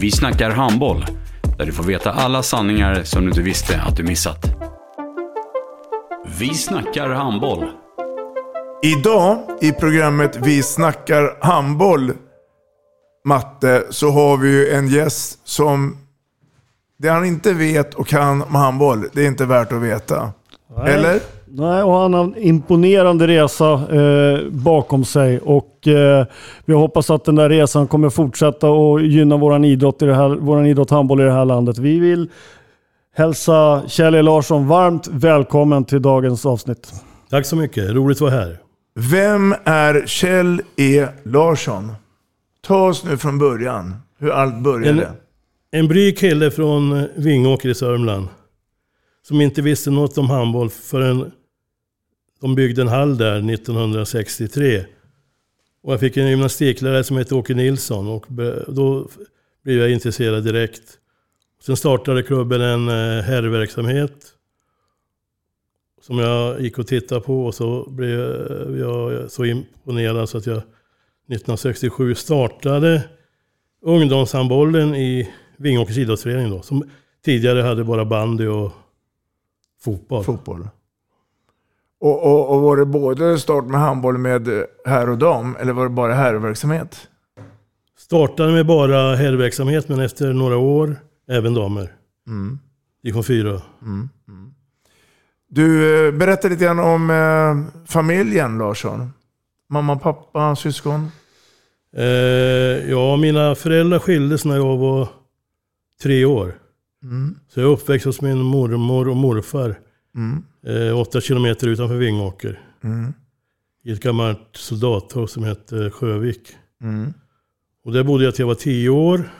Vi snackar handboll, där du får veta alla sanningar som du inte visste att du missat. Vi snackar handboll. Idag i programmet Vi snackar handboll, Matte, så har vi ju en gäst som det han inte vet och kan om handboll, det är inte värt att veta. Nej. Eller? Nej, och han har en imponerande resa eh, bakom sig och eh, vi hoppas att den där resan kommer fortsätta och gynna våran idrott, i det här, våran idrott handboll i det här landet. Vi vill hälsa Kjell E. Larsson varmt välkommen till dagens avsnitt. Tack så mycket, roligt att vara här. Vem är Kjell E. Larsson? Ta oss nu från början, hur allt började. En, en bryg kille från Vingåker i Sörmland. Som inte visste något om handboll förrän de byggde en hall där 1963. Och jag fick en gymnastiklärare som hette Åke Nilsson och då blev jag intresserad direkt. Sen startade klubben en eh, herrverksamhet som jag gick och tittade på och så blev jag så imponerad så att jag 1967 startade ungdomshandbollen i Vingåkers idrottsförening då. Som tidigare hade bara bandy och fotboll. Fotboll. Och, och, och var det både start med handboll med herr och dam, eller var det bara herrverksamhet? Startade med bara herrverksamhet, men efter några år även damer. Mm. Från fyra. Mm. Mm. Du, eh, berätta lite grann om eh, familjen Larsson. Mamma, pappa, syskon? Eh, ja, mina föräldrar skildes när jag var tre år. Mm. Så jag är uppväxt hos min mormor och morfar. Mm. Eh, åtta kilometer utanför Vingåker. Mm. I ett gammalt soldathus som hette Sjövik. Mm. Och där bodde jag till jag var tio år.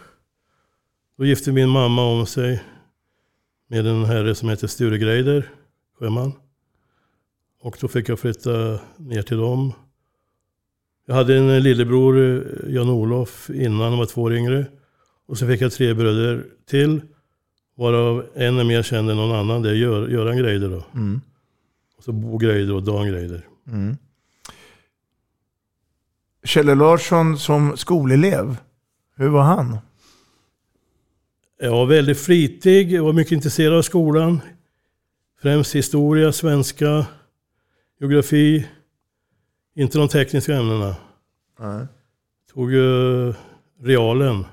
Då gifte min mamma om sig med en herre som heter Sture Greider, sjöman. Och då fick jag flytta ner till dem. Jag hade en lillebror, Jan-Olof, innan han var två år yngre. Och så fick jag tre bröder till. Varav en är mer känd än någon annan, det är Gör, Göran Greider då. Mm. Och så Bo Greider och Dan Greider. Mm. Kjell Larsson som skolelev, hur var han? Jag var väldigt flitig, jag var mycket intresserad av skolan. Främst historia, svenska, geografi. Inte de tekniska ämnena. Nej. Tog ju realen.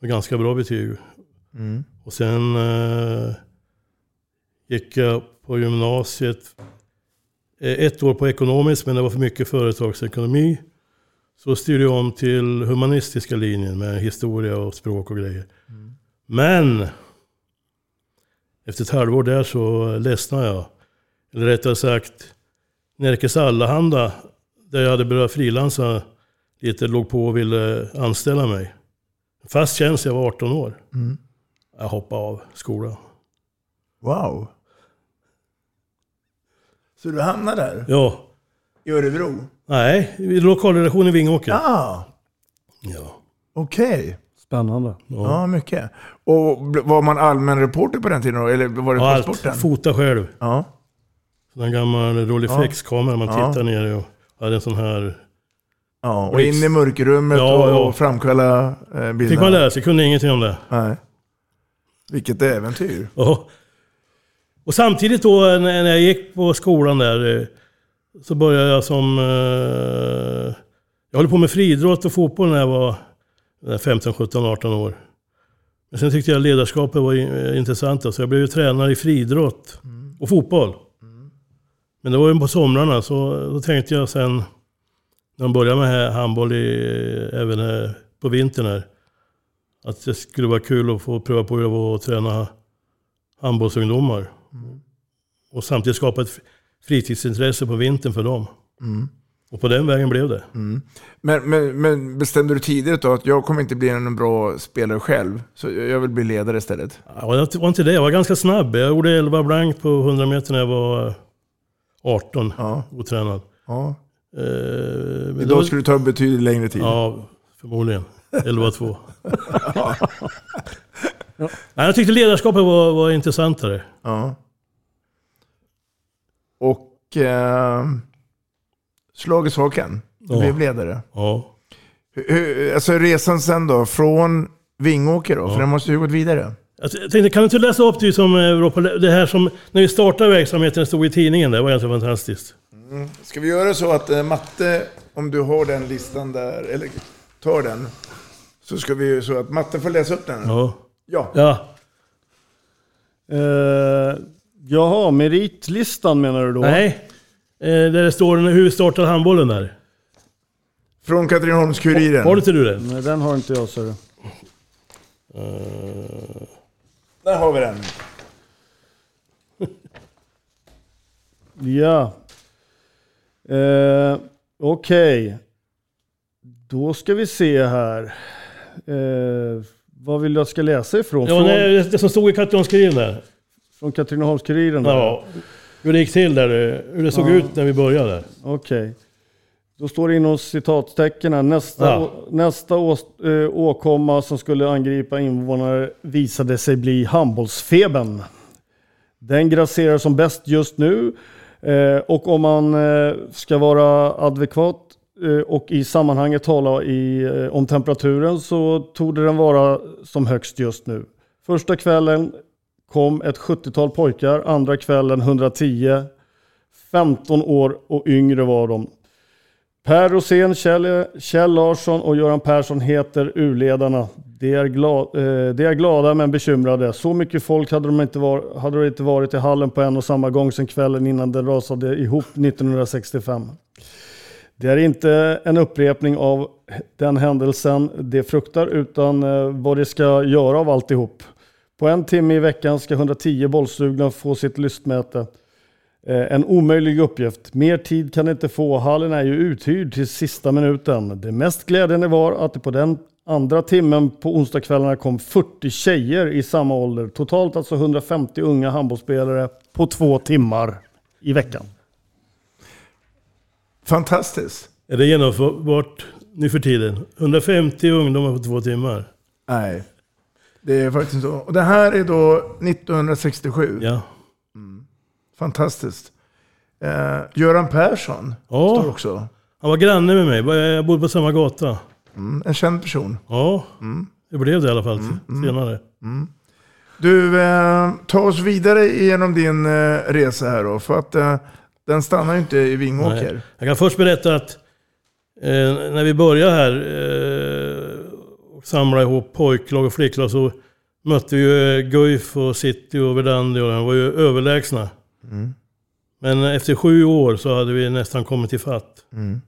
Med ganska bra betyg. Mm. Och sen eh, gick jag på gymnasiet eh, ett år på ekonomiskt, men det var för mycket företagsekonomi. Så styrde jag om till humanistiska linjen med historia och språk och grejer. Mm. Men efter ett halvår där så ledsnade jag. Eller rättare sagt, Närkes Allehanda, där jag hade börjat frilansa lite, låg på och ville anställa mig. Fast tjänst, jag var 18 år. Mm. Jag hoppade av skolan. Wow. Så du hamnade där? Ja. I Örebro? Nej, i lokalredaktion i Vingåker. Ja, Ja. okej. Spännande. Ja, mycket. Och var man allmän reporter på den tiden då? Eller var det Ja, allt. sporten? Fota själv. Ja. Här gammal Rolleiflex-kamera man Ja. tittar ner och hade en sån här... ja. Och in i mörkrummet Ja, och, ja. och framkalla eh, bilderna? Fick man lära sig, kunde ingenting om det. Nej. Vilket äventyr. Ja. Och samtidigt då när jag gick på skolan där eh, så började jag som... Eh, jag höll på med friidrott och fotboll när jag var 15, 17, 18 år. Men sen tyckte jag ledarskapet var eh, intressant. Så jag blev ju tränare i friidrott och fotboll. Men det var ju på somrarna, så då tänkte jag sen när de började med handboll i, även på vintern här. Att det skulle vara kul att få pröva på hur det var att träna handbollsungdomar. Och samtidigt skapa ett fritidsintresse på vintern för dem. Mm. Och på den vägen blev det. Mm. Men, men, men bestämde du tidigt då att jag kommer inte bli en bra spelare själv, så jag vill bli ledare istället? Ja, det var inte det, jag var ganska snabb. Jag gjorde 11 blank på 100 meter när jag var 18, Ja. otränad. Ja. Eh, men Idag då- skulle det ta betydligt längre tid. Ja, förmodligen. 11-2. Nej, jag tyckte ledarskapet var, var intressantare. Ja. Och eh, slag i saken. Du Ja. blev ledare. Ja. Hur- alltså resan sen då, från Vingåker då? För Ja. den måste ju gått vidare. Jag tänkte, kan du inte läsa upp det som, eh, det här som, när vi startade verksamheten, det stod i tidningen, det var ganska fantastiskt. Ska vi göra så att eh, Matte, om du har den listan där, eller tar den, så ska vi så att Matte får läsa upp den. Ja. Ja. Ja. Eh, jaha, meritlistan menar du då? Nej, eh, där det står hur startade handbollen där. Från Katrineholms-Kuriren. Har du inte du den? Nej, den har inte jag, ser du. Där har vi den. Ja. Eh, Okej. Då ska vi se här. Eh, vad vill du att jag ska läsa ifrån? Ja, från, nej, det, som stod i Katrineholms-Kuriren där. från Katrineholms-Kuriren? där? Ja. Hur det gick till där, eh, hur det såg Ja. ut när vi började. Okej. Då står det inom citattecken här. Nästa, Ja. å, nästa ås, eh, åkomma som skulle angripa invånare visade sig bli handbollsfebern. Den grasserar som bäst just nu. Eh, och om man eh, ska vara adekvat Eh, och i sammanhanget tala i, eh, om temperaturen så tog den vara som högst just nu. Första kvällen kom ett 70-tal pojkar, andra kvällen 110. 15 år och yngre var de. Per Rosén, Kjell, Kjell Larsson och Göran Persson heter urledarna. De är, glad, eh, de är glada men bekymrade. Så mycket folk hade de, inte var, hade de inte varit i hallen på en och samma gång sedan kvällen innan den rasade ihop 1965. Det är inte en upprepning av den händelsen de fruktar utan eh, vad de ska göra av alltihop. På en timme i veckan ska 110 bollsugna få sitt lystmäte. Eh, en omöjlig uppgift. Mer tid kan de inte få. Hallen är ju uthyrd till sista minuten. Det mest glädjande var att det på den andra timmen på onsdagskvällarna kom 40 tjejer i samma ålder. Totalt alltså 150 unga handbollsspelare på två timmar i veckan. Fantastiskt. Är det genomförbart nu för tiden? 150 ungdomar på två timmar. Nej. Det är faktiskt så. Och det här är då 1967. Ja. Fantastiskt. Eh, Göran Persson Ja. står också. Han var granne med mig. Jag bodde på samma gata. Mm, en känd person. Ja, det blev det i alla fall senare. Du, eh, ta oss vidare genom din eh, resa här då. För att eh, den stannar ju inte i Vingåker. Nej. Jag kan först berätta att eh, när vi började här eh, och samla ihop pojklag och flicklag så mötte vi ju eh, Guif och City och Verdandi och de var ju överlägsna. Mm. Men efter sju år så hade vi nästan kommit till fatt. Mm.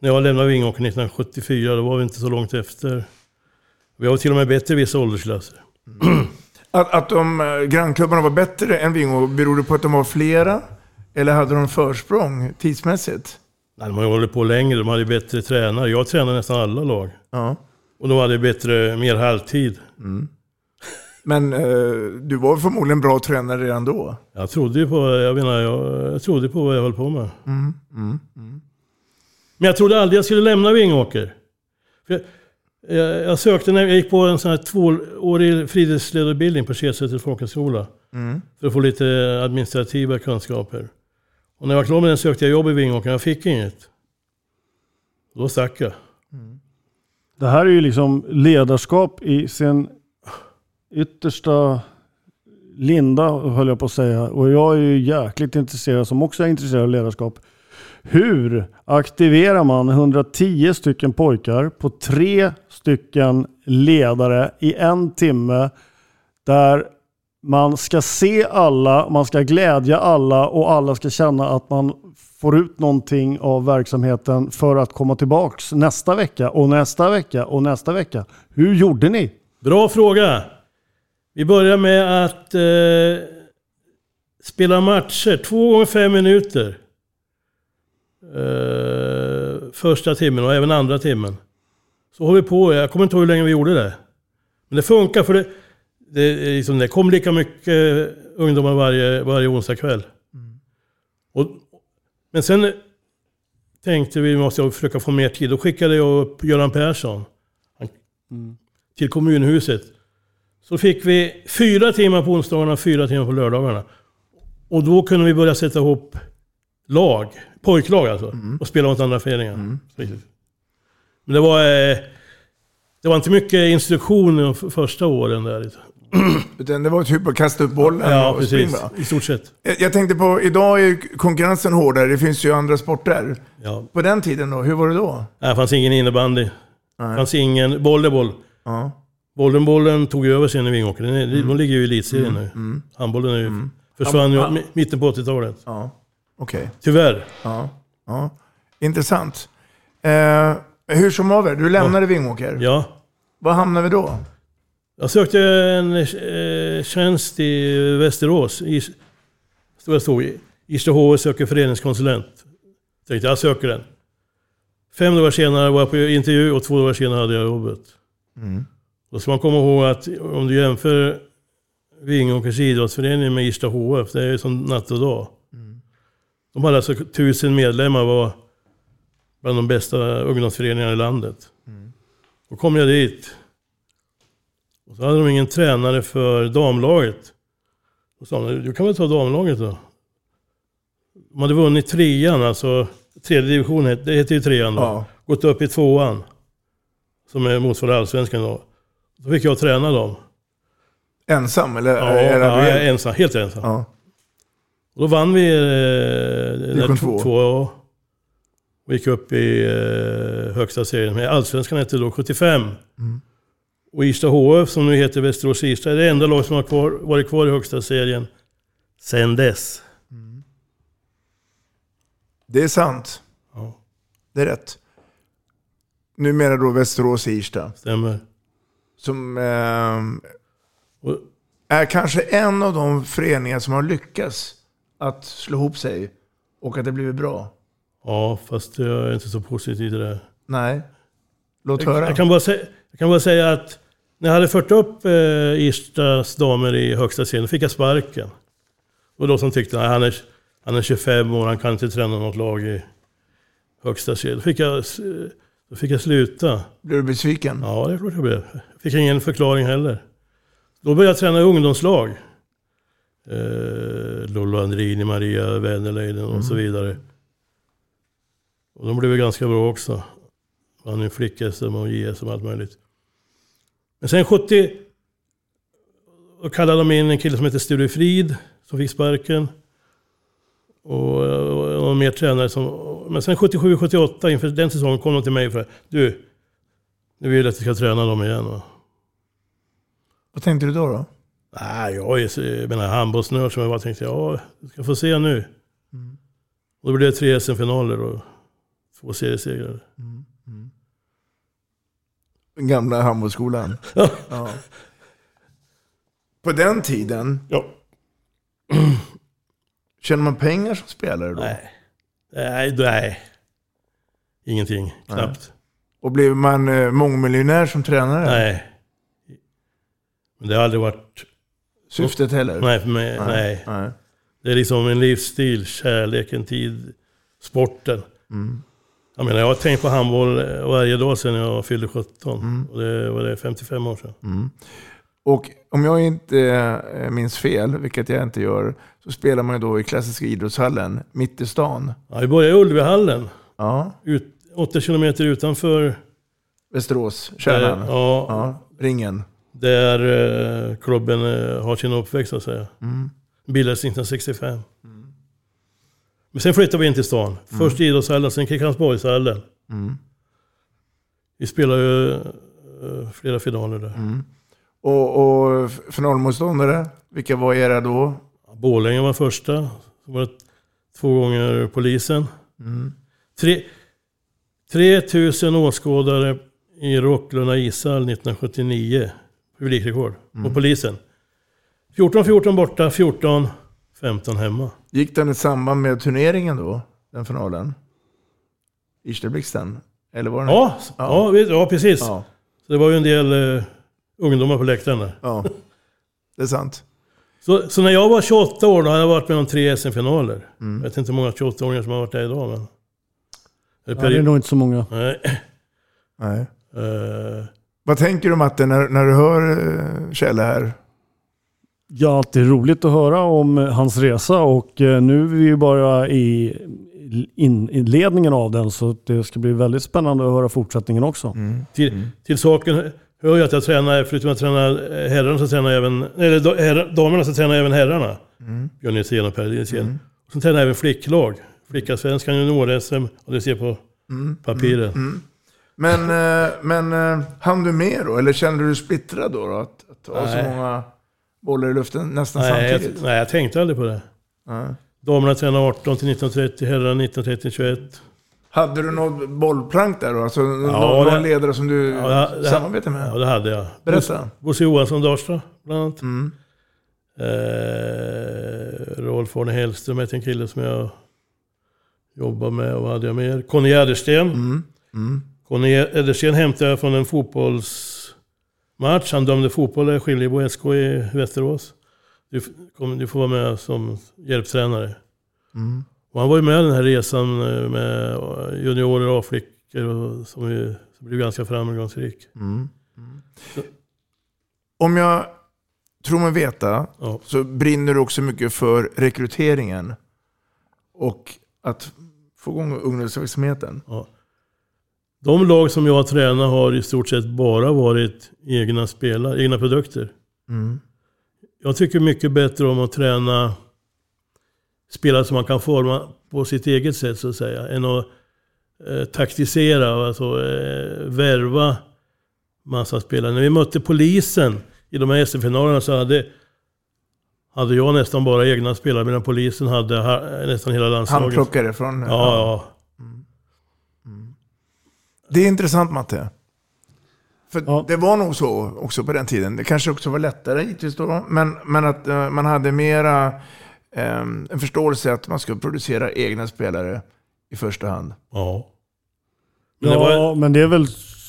När jag lämnade Vingåker 1974 då var vi inte så långt efter. Vi var till och med bättre i vissa åldersklasser. Att, att de eh, grannklubbarna var bättre än Vingåker, beror det på att de var flera? Eller hade de försprång tidsmässigt? Nej, de har ju hållit på längre, de hade bättre tränare. Jag tränade nästan alla lag. Ja. Och de hade bättre, mer halvtid. Men eh, du var förmodligen bra tränare redan då? Jag trodde på, jag menar, jag, jag trodde på vad jag höll på med. Mm, mm, Men jag trodde aldrig jag skulle lämna Vingåker. För jag, jag, jag sökte när jag gick på en sån här tvåårig fritidsledarutbildning på Kedsäters folkhögskola. Mm. För att få lite administrativa kunskaper. Och när jag var klar med den sökte jag jobb i Vingåker, jag fick inget. Då stack jag. Mm. Det här är ju liksom ledarskap i sin yttersta linda, höll jag på att säga. Och jag är ju jäkligt intresserad, som också är intresserad av ledarskap. Hur aktiverar man 110 stycken pojkar på tre stycken ledare i en timme Där man ska se alla, man ska glädja alla och alla ska känna att man får ut någonting av verksamheten för att komma tillbaks nästa vecka och nästa vecka och nästa vecka. Hur gjorde ni? Bra fråga. Vi börjar med att eh, spela matcher, två gånger fem minuter. Eh, första timmen och även andra timmen. Så har vi på, jag kommer inte ihåg hur länge vi gjorde det. Men det funkar för det, det, liksom, det kom lika mycket ungdomar varje, varje onsdag kväll. Och, men sen tänkte vi, måste försöka få mer tid. Då skickade jag upp Göran Persson han, till kommunhuset. Så fick vi fyra timmar på onsdagarna och fyra timmar på lördagarna. Och då kunde vi börja sätta ihop lag, pojklag alltså, och spela mot andra föreningar. Riktigt. Men det var, eh, det var inte mycket instruktioner de första åren där. Liksom. Utan det var typ att kasta upp bollen Ja, och precis. springa. I stort sett. Jag, tänkte på, idag är konkurrensen hårdare. Det finns ju andra sporter. Ja. På den tiden då, hur var det då? Det fanns ingen innebandy. Det fanns ingen volleyboll. Ja. Volleybollen tog över sen i Vingåker. Den är- De ligger ju i elitserien nu. Handbollen är ju, försvann ju mi- mitten på 80-talet. Ja, okej. Tyvärr. Ja. ja. Intressant. Eh, hur som haver, du lämnade Vingåker. Ja. Var hamnade vi då? Jag sökte en eh, tjänst i Västerås. I, jag stod, Irsta söker föreningskonsulent. Tänkte jag söker den. Fem dagar senare var jag på intervju och två dagar senare hade jag jobbet. Mm. Då ska man komma ihåg att om du jämför Vingåkers idrottsförening med Irsta HF, det är ju som natt och dag. De hade alltså tusen medlemmar var bland de bästa ungdomsföreningarna i landet. Då kom jag dit. Och så hade de ingen tränare för damlaget. Då sa de, du kan väl ta damlaget då? De hade vunnit trean, alltså tredje divisionen, det heter ju trean då. Ja. Gått upp i tvåan. Som är motsvarar allsvenskan då. Då fick jag träna dem. Ensam eller? Ja, är ja, jag är bred? ensam, helt ensam. Ja. Och då vann vi eh, Division där två. två. två och gick upp i eh, högsta serien. Men allsvenskan hette då 75. Mm. Och Irsta HF, som nu heter Västerås Irsta, är det enda lag som har kvar, varit kvar i högsta serien sen dess. Det är sant. Ja. Det är rätt. Numera då Västerås Irsta. Stämmer. Som Och, är kanske en av de föreningar som har lyckats att slå ihop sig och att det blivit bra. ja, fast jag är inte så positiv till det. Nej. Låt Jag, höra. jag, kan bara säga, jag kan bara säga att när jag hade fört upp eh, Irstas damer i högsta serien fick jag sparken. Och då som tyckte att han är, han är 25 år, han kan inte träna något lag i högsta serien. Då fick jag, då fick jag sluta. Blev du besviken? Ja, det är klart jag blev. Jag fick ingen förklaring heller. Då började jag träna ungdomslag. Eh, Lollo Andrini, Maria Wennerleiden och så vidare. Och de blev ganska bra också. Vann ju flick-SM och JSM och allt möjligt. Men sen 70 då kallade de in en kille som heter Sture Frid som fick sparken. Och, och, och mer tränare som... Men sen 77-78 inför den säsongen kom de till mig och frågade Du, nu vill jag att vi ska träna dem igen. va?" Vad tänkte du då? då? Nej, jag är menar handbollsnörd som jag bara tänkte, ja, du ska få se nu. Och då blev det tre SM-finaler och två seriesegrar. Den gamla handbollsskolan. Ja. Ja. På den tiden, Ja. tjänade man pengar som spelare då? Nej. Nej, nej. Ingenting, knappt. Och blev man eh, mångmiljonär som tränare? Nej. Men det har aldrig varit... Syftet heller? Nej, för mig, nej. Nej. Det är liksom en livsstil, kärlek, en tid, sporten. Mm. Jag menar, jag har tänkt på handboll eh, varje dag sedan jag fyllde 17. Och det var det 55 år sedan. Mm. Och om jag inte eh, minns fel, vilket jag inte gör, så spelar man ju då i klassiska idrottshallen, mitt i stan. Ja, vi började i Ullevihallen. Ja, Ut, åtta kilometer utanför Västerås, kärnan. Eh, ja. ja, ringen. där eh, klubben har sin uppväxt så att säga. Mm. Bildades 1965. Men sen flyttade vi in till stan. Först idrottshallen, sen Kristiansborgshallen. Mm. Vi spelade ju eh, flera finaler där. Mm. Och, och finalmotståndare, vilka var era då? Borlänge var första. Så var det två gånger polisen. Mm. Tre, 3000 åskådare i Rocklunda ishall 1979. Publikrekord. Mm. Och polisen. 14-14 borta, 14-15 hemma. Gick den i samband med turneringen då? Den finalen? Irsteblixten? Eller var den? Ja, ja. Ja, ja precis. Ja. Så det var ju en del eh, ungdomar på läktaren där. Ja, det är sant. Så, så när jag var 28 år då hade jag varit med om tre SM-finaler. Mm. Jag vet inte hur många 28-åringar som har varit där idag men... Ja, det är nog inte så många. Nej. Nej. Eh, Vad tänker du Matte när, när du hör eh, Kjelle här? Ja, det är roligt att höra om eh, hans resa och eh, nu är vi ju bara i in- inledningen av den så det ska bli väldigt spännande att höra fortsättningen också. till, till saken hör ju att jag tränar, förutom att träna herrarna så tränar jag även... Eller damerna så tränar jag även herrarna. Mm. Björn Nilsén och Per Nilsén. Och sen tränar jag även flicklag. Flickallsvenskan, junior-SM och det ser på Mm. papiret. Men, eh, men eh, hann du med då? Eller kände du dig splittrad då? då? Att, att ha så många bollar i luften nästan Nej, jag, samtidigt? nej, jag tänkte aldrig på det. Nej. Damerna tränar 18 till 1930, herrarna 1930 21. Hade du något bollplank där då? Alltså Ja, någon det- ledare som du Ja, det- samarbetar med? Ja, det hade jag. Berätta. Bosse- Johansson Darsta, bland annat. Mm. Eh, Rolf Arne Hellström heter en kille som jag jobbar med. Och vad hade jag mer? Conny Jädersten. Mm. Mm. Conny Jädersten hämtade jag från en fotbollsmatch. Han dömde fotboll i Skiljebo SK i Västerås. Du, kom, du får vara med som hjälptränare. Mm. Och han var ju med den här resan eh, med juniorer och A-flickor och som, ju, som blev ganska framgångsrik. Mm. Om jag tror mig veta Ja. så brinner du också mycket för rekryteringen. Och att få igång ungdomsverksamheten. Ja. De lag som jag har tränat har i stort sett bara varit egna spelare, egna produkter. Mm. Jag tycker mycket bättre om att träna spelare som man kan forma på sitt eget sätt så att säga. Än att eh, taktisera, alltså eh, värva massa spelare. När vi mötte polisen i de här SM-finalerna så hade, hade jag nästan bara egna spelare medan polisen hade ha, nästan hela landslaget. Handplockare från... Ja, ja. Det är intressant Matte. För Ja. det var nog så också på den tiden. Det kanske också var lättare givetvis då. Men, men att eh, man hade mera eh, en förståelse att man skulle producera egna spelare i första hand. ja. Men det ja, var, men det är väl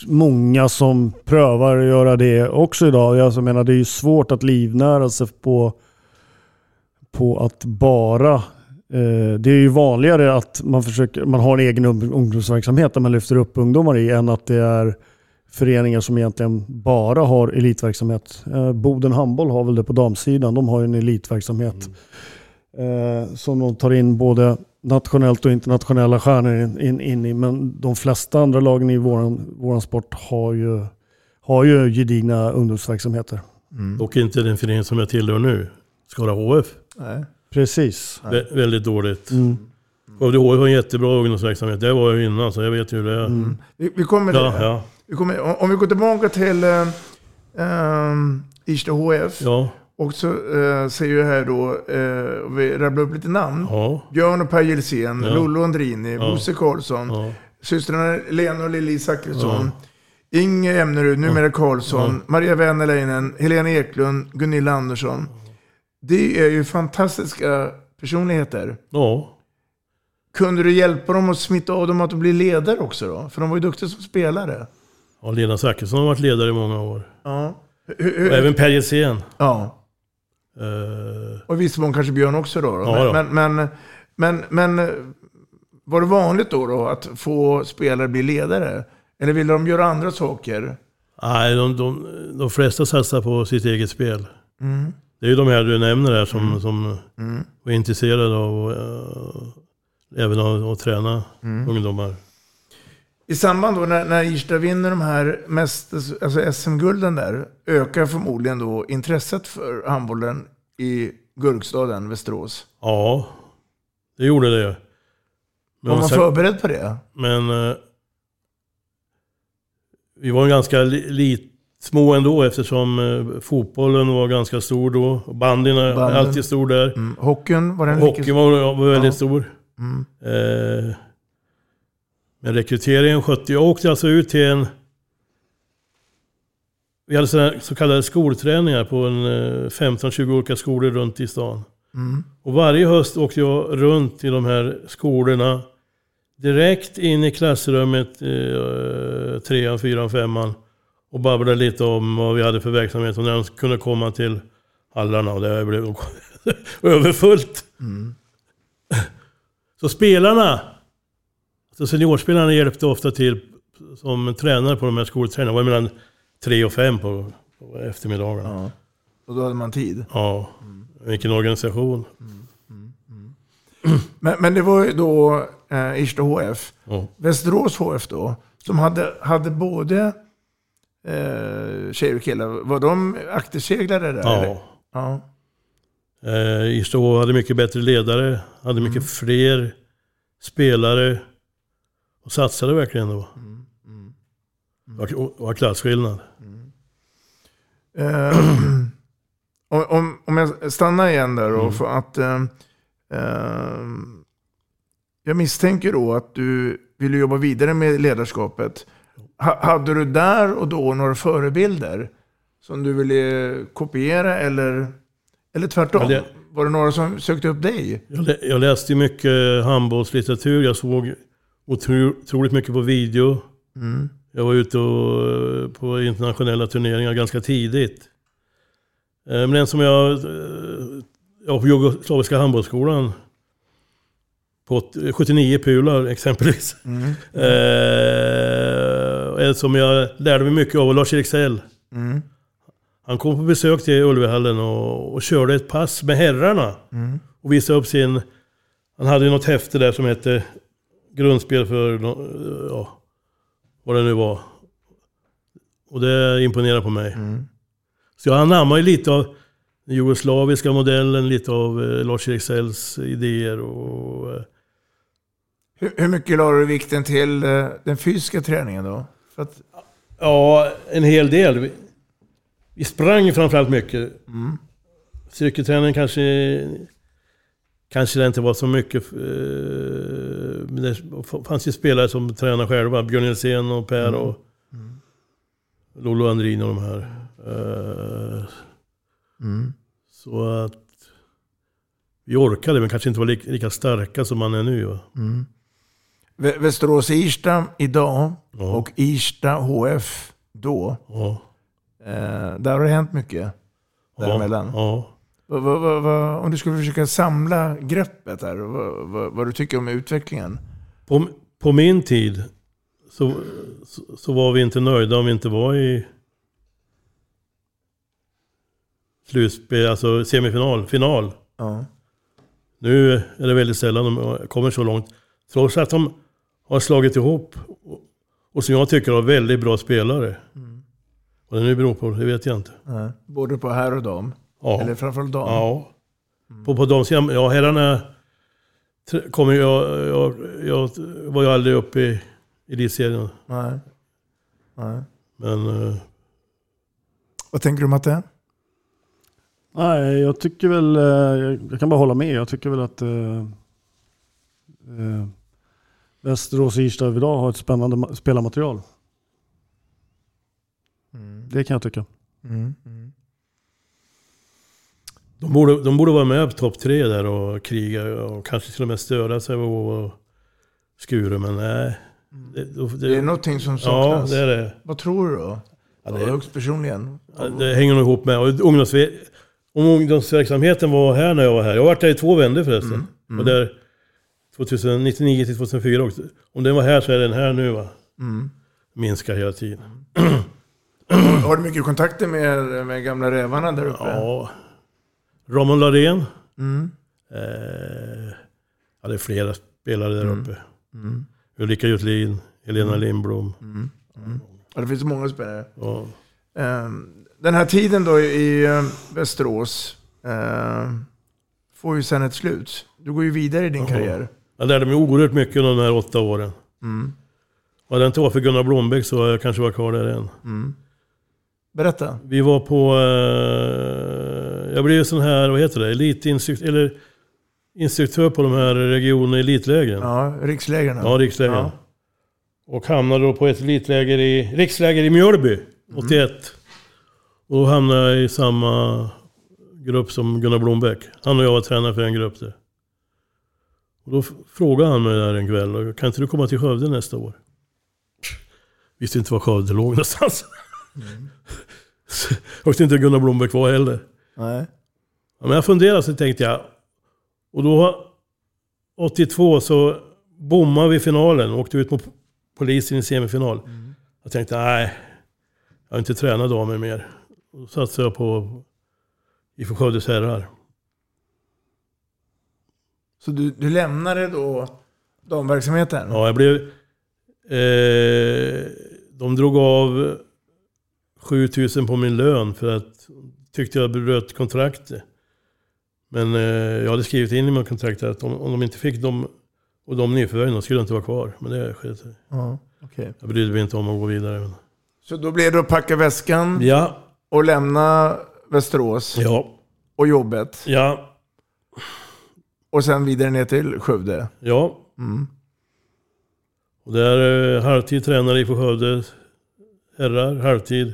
många som prövar att göra det också idag. Jag alltså menar, det är ju svårt att livnära sig på, på att bara... Eh, det är ju vanligare att man, försöker, man har en egen ung- ungdomsverksamhet där man lyfter upp ungdomar i än att det är föreningar som egentligen bara har elitverksamhet. Eh, Boden Handboll har väl det på damsidan. De har ju en elitverksamhet. Eh, som de tar in både nationellt och internationella stjärnor in, in, in i. Men de flesta andra lagen i våran, våran sport har ju, har ju gedigna ungdomsverksamheter. dock inte den förening som jag tillhör nu. Skara HF. Nej. Precis. Vä- väldigt dåligt. Mm. Skövde HF har en jättebra ungdomsverksamhet. Det var jag innan så jag vet ju hur det är. Mm. Vi, vi kommer Ja, till ja, vi kommer, om- vi går tillbaka till eh, um, Irsta HF. ja, Och så eh, säger jag här då, eh, vi rabblar upp lite namn. ja, Björn och Per Gilsén, Ja. Lollo Andrini, Ja. Bosse Karlsson, ja, systrarna Lena och Lili Zachrisson, Ja. Inge Emnerud, numera Karlsson, Ja. Maria Wennerleinen, Helena Eklund, Gunilla Andersson. Det är ju fantastiska personligheter. ja. Kunde du hjälpa dem att smitta av dem att bli ledare också då? För de var ju duktiga som spelare. ja Lena Zachrisson har varit ledare i många år. Ja. Hur, Och hur, även Per Gilsén. ja. Eh, Och i viss mån kanske Björn också då. då. Ja, då. Men, men, men, men, men var det vanligt då, då att få spelare bli ledare? Eller ville de göra andra saker? nej, de, de, de flesta satsar på sitt eget spel. Mm. Det är ju de här du nämner där som, som Mm. var intresserade av uh, även av att träna Mm. ungdomar. I samband då när, när Irsta vinner de här mest, alltså SM-gulden där, ökar förmodligen då intresset för handbollen i Gurkstaden, Västerås. Ja, det gjorde det. Men, Var man förberedd på det? men eh, vi var en ganska li, små ändå eftersom eh, fotbollen var ganska stor då. Bandyn är alltid stor där. Mm. Hockeyn, var den Hockeyn var, var väldigt Ja. stor. Mm. Eh, men rekryteringen skötte jag. åkte alltså ut till en... Vi hade sådana så kallade skolträningar på en eh, 15-20 olika skolor runt i stan. Mm. Och varje höst åkte jag runt i de här skolorna. Direkt in i klassrummet, eh, trean, fyran, femman. Och babblade lite om vad vi hade för verksamhet och när de kunde komma till hallarna. Och det blev överfullt. Mm. Så spelarna, så seniorspelarna hjälpte ofta till som tränare på de här skoltränarna. Det var mellan tre och fem på, på eftermiddagarna. Ja. Och då hade man tid. Ja, vilken organisation. Men, men det var ju då eh, Irsta HF, Ja. Västerås HF då, som hade, hade både eh, tjejer och killar. Var de akterseglare där? eller? Ja. ja. Eh, Ystad hade mycket bättre ledare, hade mycket fler spelare och satsade verkligen då. Det var, det var klasskillnad. Eh, om, om, jag stannar igen där då, Mm. för att eh, eh, jag misstänker då att du ville jobba vidare med ledarskapet. Ha, hade du där och då några förebilder som du ville kopiera eller, eller tvärtom? Det- Var det några som sökte upp dig? Jag, lä- jag läste mycket handbollslitteratur, jag såg otro, otroligt mycket på video. Mm. Jag var ute och, på internationella turneringar ganska tidigt. Eh, Men den som jag... eh, Jag på Jugoslaviska handbollsskolan. På åt- 79 pular exempelvis. Mm. Eh, en som jag lärde mig mycket av var Lars Eriksell. Mm. Han kom på besök till Ullevihallen och, och körde ett pass med herrarna. Mm. Och visade upp sin... Han hade ju något häfte där som hette Grundspel för... nå- Ja, vad det nu var. Och det imponerar på mig. Mm. Så jag anammar ju lite av den jugoslaviska modellen, lite av eh, Lars Eriksells idéer och... Eh, Hur, hur mycket la du vikten till eh, den fysiska träningen då? För att, Ja, en hel del. Vi, vi sprang framförallt mycket. Mm. Styrketräning kanske, kanske det inte var så mycket. eh, Men det fanns ju spelare som tränade själva. Björn Nilsén och Per Mm. och Lolo Andrin och de här. Eh, Mm. Så att vi orkade, men kanske inte var lika, lika starka som man är nu. Va? Mm. Vä- Västerås-Irsta idag Ja. och Irsta HF då. Ja. Eh, där har det hänt mycket däremellan. Ja. Vad- vad- vad- om du skulle försöka samla greppet här, vad, du tycker om utvecklingen? På, på min tid så, så, så var vi inte nöjda om vi inte var i slutspel, alltså semifinal, final. Nu är det väldigt sällan de kommer så långt. Trots att de har slagit ihop och, som jag tycker har väldigt bra spelare. Vad det nu beror på, det vet jag inte. Nej. Både på herr och dam? Ja. Eller framförallt dam? Ja. På, på de sidan, ja herrarna kommer jag, jag, jag var ju aldrig uppe i elitserien. Nej. Nej. Men eh, Vad tänker du Matte? Nej, jag tycker väl, eh, jag jag kan bara hålla med. Jag tycker väl att eh, eh, Västerås och Irsta idag har ett spännande ma- spelarmaterial. Det kan jag tycka. Mm. de, borde, de borde vara med på topp tre där och kriga och kanske till och med störa sig och, och Skure, men nej. Det, då- Det är någonting som Ja, saknas. det är det. Vad tror du då? Ja, Ja, det- Högst personligen. Ja, Det hänger nog ihop med... Och ungdomsver- om ungdomsverksamheten var här när jag var här. Jag har varit där i två vändor förresten. Mm, mm. Och där 2099 till 2004 också. Om den var här så är den här nu va. Mm. Minskar hela tiden. Har- Har du mycket kontakter med, med gamla rävarna där uppe? Ja. Ramon Larén. Mm. Eh, ja, det är flera spelare där Mm. uppe. Mm. Ulrika Jutlin, Helena Mm. Lindblom. Mm. Mm. Ja, det finns många spelare. Ja. Ehm, Den här tiden då i eh, Västerås ehm, får ju sen ett slut. Du går ju vidare i din karriär. Jag lärde mig oerhört mycket under de här åtta åren. Mm. Och det inte varit för Gunnar Blombeck så hade jag kanske varit kvar där än. Mm. Berätta. Vi var på... Eh, jag blev ju sån här, vad heter det, elitinstruktör, eller instruktör på de här region och elitlägren. Ja, rikslägren. Ja, rikslägren. Ja. Och hamnade då på ett elitläger i, riksläger i Mjölby, 81. Och då hamnade jag i samma grupp som Gunnar Blombeck. Han och jag var tränare för en grupp där. Och då frågade han mig där en kväll, och, kan inte du komma till Skövde nästa år? Visste inte var Skövde låg någonstans. Jag visste inte Gunnar Blombeck var heller. Nej. Ja, men jag funderade så tänkte jag. Och då 82 så bommade vi finalen och åkte ut mot polisen i semifinal. Jag tänkte nej, jag har inte tränat damer mer. Och Då satsade jag på IFK Skövdes herrar. Så du, du lämnade då damverksamheten? Ja, jag blev... Eh, de drog av 7000 på min lön för att tyckte jag bröt kontraktet. Men eh, jag hade skrivit in i mitt kontrakt att om, om de inte fick dem och de nyförvärven skulle jag inte vara kvar. Men det sket. Ja, okej. Jag brydde mig inte om att gå vidare. Så då blev det att packa väskan Ja, och lämna Västerås ja, och jobbet. ja, Och sen vidare ner till Skövde. ja. Mm. Och där eh, halvtid tränare i Skövde herrar, halvtid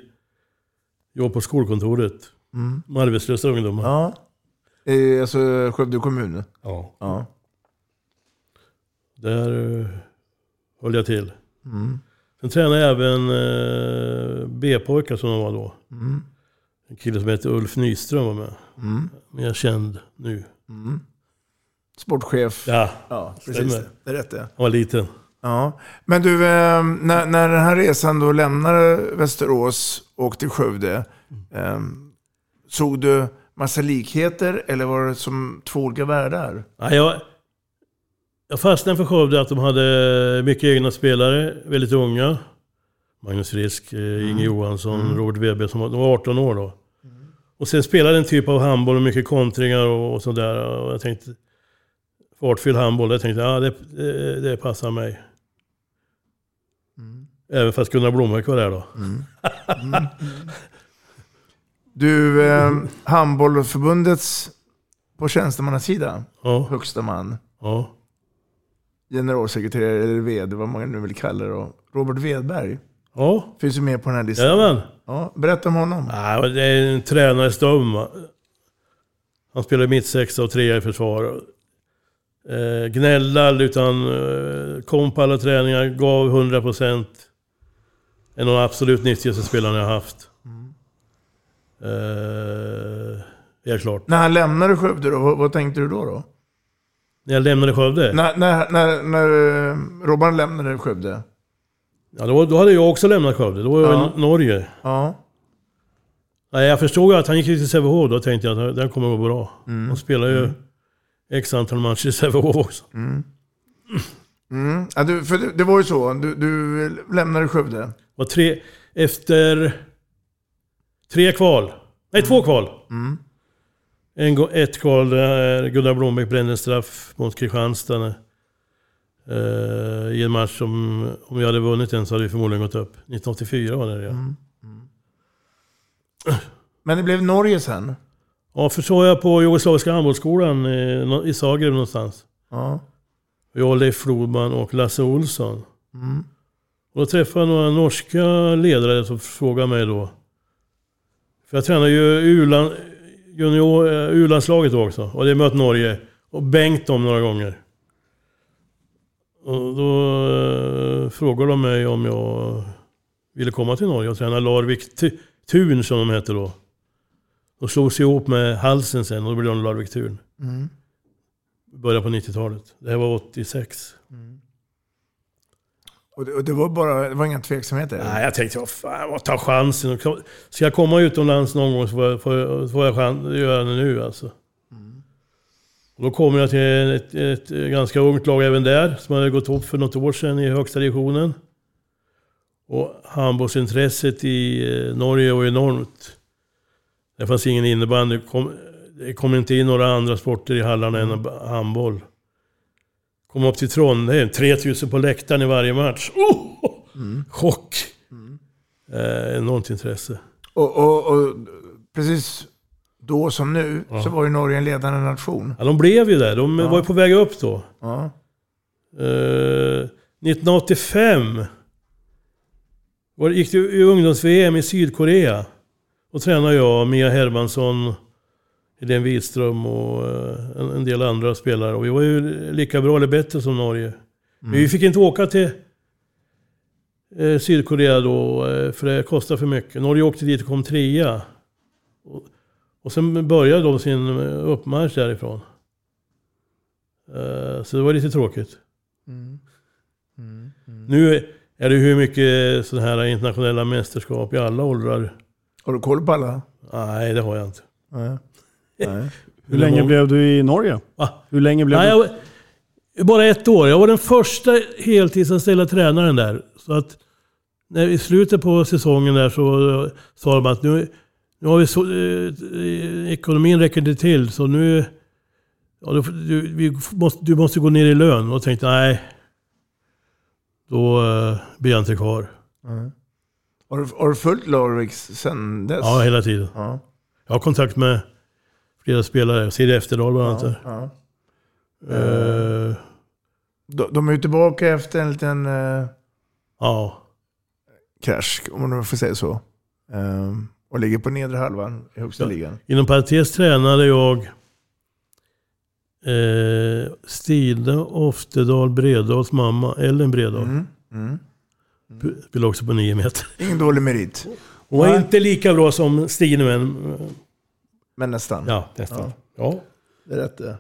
jobb på skolkontoret. Mm. Med arbetslösa ungdomar. Ja. Alltså Skövde kommun. Ja. Ja. Där eh, höll jag till. Mm. Sen tränade jag även eh, B-pojkar som de var då. Mm. En kille som heter Ulf Nyström var med. Mm. Men jag är känd nu. Mm. Sportchef. Ja, Ja, Stämmer. precis. Det. det är rätt det. han var liten. Ja. Men du, eh, när, när den här resan då lämnade Västerås och åkte till Skövde. Eh, såg du massa likheter eller var det som två olika världar? Ja, jag, jag fastnade för Skövde att de hade mycket egna spelare, väldigt unga. Magnus Frisk, eh, Inge Johansson, Robert Weber, som var, de var 18 år då. Och sen spelade en typ av handboll med mycket kontringar och, och sådär. Och jag tänkte, fartfylld handboll, jag tänkte ja, det, det, det passar mig. Även fast Gunnar Blomberg var där då. Du, eh, handbollförbundets på tjänstemannasida, Ja, högsta man, ja, generalsekreterare eller vd, vad man nu vill kalla det då. Robert Wedberg ja. finns ju med på den här listan. Jajamän. Ja, berätta om honom. Men det är en tränares döm. va. Han spelar mittsexa och trea i försvar. Eh, gnällde utan eh, kom på alla träningar, gav 100 procent. En av de absolut nyttigaste spelarna jag haft. Eh, helt klart. När han lämnade Skövde då, vad, vad tänkte du då? då? När jag lämnade Skövde, När, när, när, när eh, Robban lämnade Skövde? ja, då, då hade jag också lämnat Skövde. Då var jag Ja. i Norge. Ja. Nej, jag förstod att han gick till Sävehof. Då tänkte jag att den kommer att gå bra. Han spelar ju x antal matcher i Sävehof också. Mm. Ja, du, för det, det var ju så, du, du lämnade Skövde. var tre, efter tre kval. Nej, två kval. Mm. En, ett kval där Gunnar Blombeck brände en straff mot Kristianstad. eh, I en match som, om vi hade vunnit den så hade vi förmodligen gått upp. 1984 var det ja. Mm. Men det blev Norge sen? Ja, för så var jag på Jugoslaviska handbollsskolan i, Zagreb någonstans. Ja. Jag, Leif Flodman och Lasse Olsson. Mm. Och då träffade jag några norska ledare som frågade mig då. För jag tränar ju U-land, junior, eh, U-landslaget också. Och det har mött Norge. Och Bengt dem några gånger. Och då eh, frågade de mig om jag ville komma till Norge och träna Larvik Tu- Thun som de heter då. De slogs ihop med Halsen sen och då blev de Larvik Thun. Mm. Började på 90-talet. Det här var 86. Och, det, och det var bara, det var inga tveksamheter? Nej, jag tänkte, vad fan, ta chansen. Ska jag komma utomlands någon gång så får jag, får jag, får jag chans göra det nu alltså. Och då kommer jag till ett, ett, ganska ungt lag även där, som hade gått upp för något år sedan i högsta divisionen. Och handbollsintresset i eh, Norge var enormt. Det fanns ingen innebandy. Kom, det kom inte in några andra sporter i hallarna än handboll. Kom upp till Trondheim, 3000 på läktaren i varje match. Oh! Chock! Eh, enormt intresse. Och, och, och precis då som nu så var ju Norge en ledande nation. Ja, de blev ju det. De Ja. var ju på väg upp då. Ja. Eh, 1985 var, gick det i ungdoms-VM i Sydkorea. Och tränade jag, Mia Hermansson, Helene Widström och eh, en, en del andra spelare. Och vi var ju lika bra eller bättre som Norge. Men vi fick inte åka till eh, Sydkorea då, eh, för det kostade för mycket. Norge åkte dit och kom trea. Och, och sen började de sin eh, uppmarsch därifrån. Eh, så det var lite tråkigt. Nu är det hur mycket sådana här internationella mästerskap i alla åldrar. Har du koll på alla? Nej, det har jag inte. Nej. Nej. Hur länge blev du i Norge? Va? Hur länge blev Nej, du? jag, var- bara ett år. Jag var den första heltidsanställda tränaren där. Så att när, i slutet på säsongen där så sa de att nu, nu har vi så, eh, ekonomin räcker inte till så nu ja, du, vi måste, du måste gå ner i lön. Och tänkte nej, då eh, blir jag inte kvar. Har, du, har du följt Larviks sen dess? Ja, hela tiden. Ja. Jag har kontakt med flera spelare. Siri Efterdal bland annat. där. Ja. Eh, De, de är ju tillbaka efter en liten eh, ja. krasch, om man får säga så. Eh, och ligger på nedre halvan i högsta Ja. ligan. Inom parentes tränade jag eh, Stine Oftedal Bredahls mamma, Ellen Bredahl. Mm. Mm. Spelade också på nio meter. Ingen dålig merit, Hon var Nej. inte lika bra som Stine men... eh, men nästan. Ja, nästan. Ja. Det är rätt det.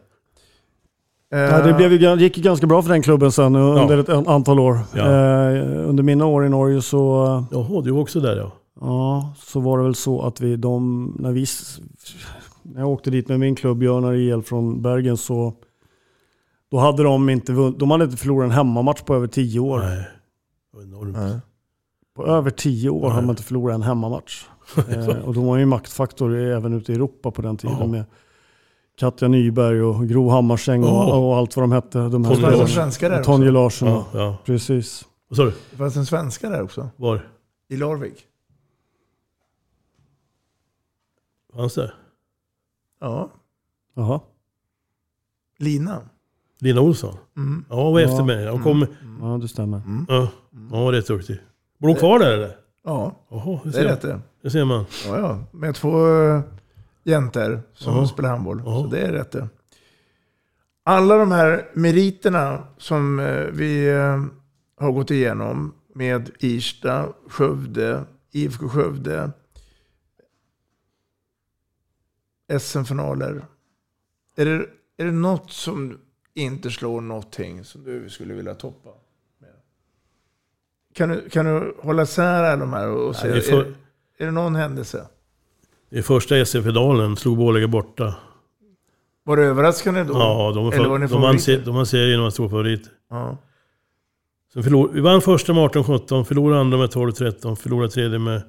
Ja, det blev ju, gick ju ganska bra för den klubben sen under ett antal år. Ja. Eh, under mina år i Norge så, Jaha, du var också där ja. ja, så var det väl så att vi, de, när, vi, när jag åkte dit med min klubb Björnar IL från Bergen så då hade de inte, de hade inte förlorat en hemmamatch på över tio år. Nej. Var enormt. Nej. På över tio år hade man inte förlorat en hemmamatch. eh, och de var ju maktfaktor även ute i Europa på den tiden Ja. med Katja Nyberg och Gro Hammarsäng och, Ja. och allt vad de hette. De fanns en Larsson. svenska där Och Tonje också. Larsson. Ja, ja. Precis. Vad sa du? Det fanns en svenska där också. Var? I Larvik. Fanns det? Ja. Jaha. Lina. Lina Olsson? Mm. Ja, hon var Ja. efter mig. Hon kom... Ja, det stämmer. Ja, hon var rätt duktig. Bor hon kvar där eller? Ja, Jaha, det är man. rätt det. det ser man. Ja, ja. Med två uh, jäntor som Ja. spelar handboll. Ja. Så det är rätt det. Alla de här meriterna som eh, vi eh, har gått igenom med Irsta, Skövde, IFK Skövde, SM-finaler. Är det, är det något som inte slår någonting som du skulle vilja toppa? Med? Kan du, kan du hålla isär de här och det är för- är, är det någon händelse? I första SM-finalen slog Borlänge borta. Var det överraskande då? Ja, de, Eller var ni de, vann, se- de vann serien och var stor favorit. Ja. Sen förlor, vi vann första med 18-17, förlorade andra med 12-13, förlorade tredje med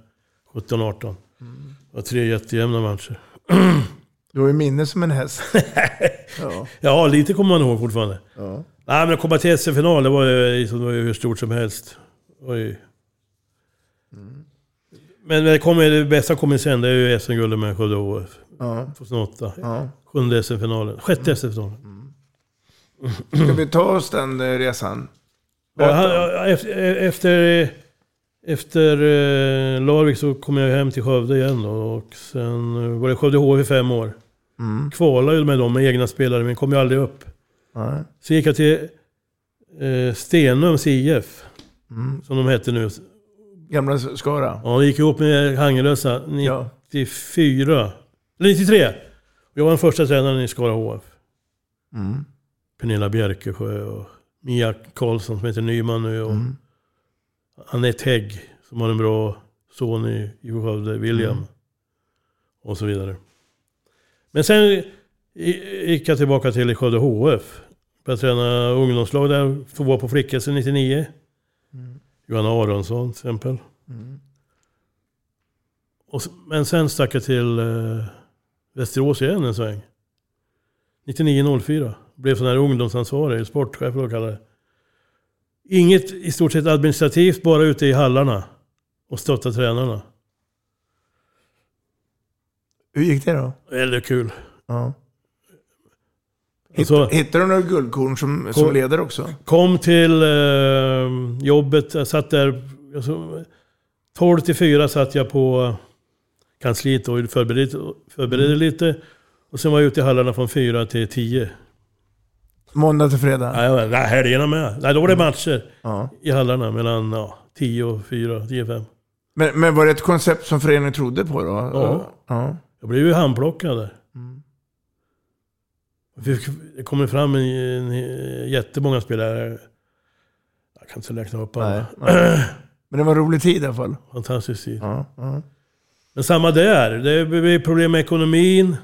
17-18. Mm. Det var tre jättejämna matcher. Du har ju minne som en häst. ja. Ja, lite kommer man ihåg fortfarande. Ja. Nej, men att komma till SM-final, det var ju, liksom, det var ju hur stort som helst. Oj. Mm. Men det, kommer, det bästa kommer sen, det är ju SM-guldet med Skövde HF. Ja. 2008. Ja. Sjunde SM-finalen. Sjätte SM-finalen. Ska vi ta oss den eh, resan? Ja, han- efter, efter, eh, Larvik så kom jag hem till Skövde igen då, och sen eh, var det Skövde HF i fem år. Mm. Kvalade ju med dem med egna spelare men kom ju aldrig upp. Nej. Sen gick jag till eh, Stenums IF, Mm. som de hette nu. Gamla Skara. Ja, de gick ihop med Hangelösa Ja. 94, eller 93. Jag var den första tränaren i Skara HF. Mm. Pernilla Bjerkesjö och Mia Karlsson som heter Nyman nu och Mm. Anette Hägg som har en bra son i IFK Skövde, William. Mm. Och så vidare. Men sen gick jag tillbaka till Skövde HF. Började träna ungdomslag där, får vara på flickor 99. Mm. Johanna Aronsson till exempel. Mm. Och, men sen stack jag till eh, Västerås igen en sväng. 99-04. Blev sån här ungdomsansvarig, sportchef vad de kallar det. Inget i stort sett administrativt, bara ute i hallarna. Och stötta tränarna. Hur gick det då? Väldigt kul. Ja. Alltså- Hittade du några guldkorn som, som Kom- ledare också? Kom till eh, jobbet, jag satt där... Alltså, 12 till 4 satt jag på kansliet och förberedde, förberedde Mm. lite. Och sen var jag ute i hallarna från 4 till 10. Måndag till fredag? Nej, nej helgerna med. Nej, då var det matcher Mm. Ja. i hallarna mellan ja, 10 och 4, 10 och 5. Men, men var det ett koncept som föreningen trodde på då? Ja. ja. Jag blev ju handplockad där. Mm. Det kommer fram en, en, jättemånga spelare. Jag kan inte räkna upp alla. Nej, nej. Men det var en rolig tid i alla fall. Fantastisk tid. Ja, ja. Men samma där. Det blev problem med ekonomin.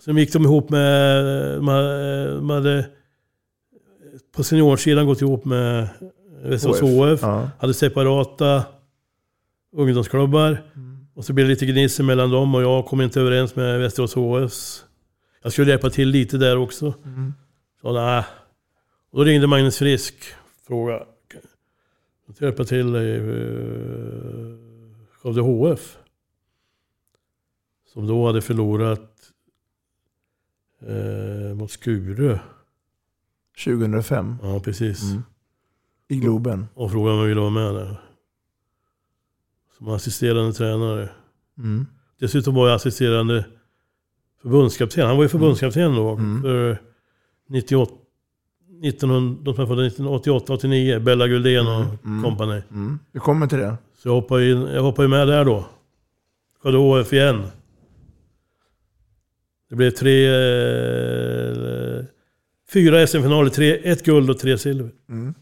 Sen gick de ihop med... De hade, de hade på seniorsidan gått ihop med Västerås HF. Ja. Hade separata ungdomsklubbar. Och så blev det lite gnissel mellan dem och jag kom inte överens med Västerås HFs. Jag skulle hjälpa till lite där också. Mm. Så nej. Och då ringde Magnus Frisk. Frågade. Kan jag hjälpa till i uh, Skövde HF? Som då hade förlorat eh, mot Skure. 2005. Ja, precis. Mm. I Globen. Och frågade om jag ville vara med där. Som assisterande tränare. Mm. Dessutom var jag assisterande förbundskapten. Han var ju förbundskapten då. Mm. För 98, 1900, de som är födda 1988, 89. Bella Guldén och Mm. kompani. Mm. Vi kommer till det. Så jag hoppade, in, jag hoppade ju med där då. Skövde HF igen. Det blev tre... Eh, fyra SM-finaler. Tre, ett guld och tre silver. Mm.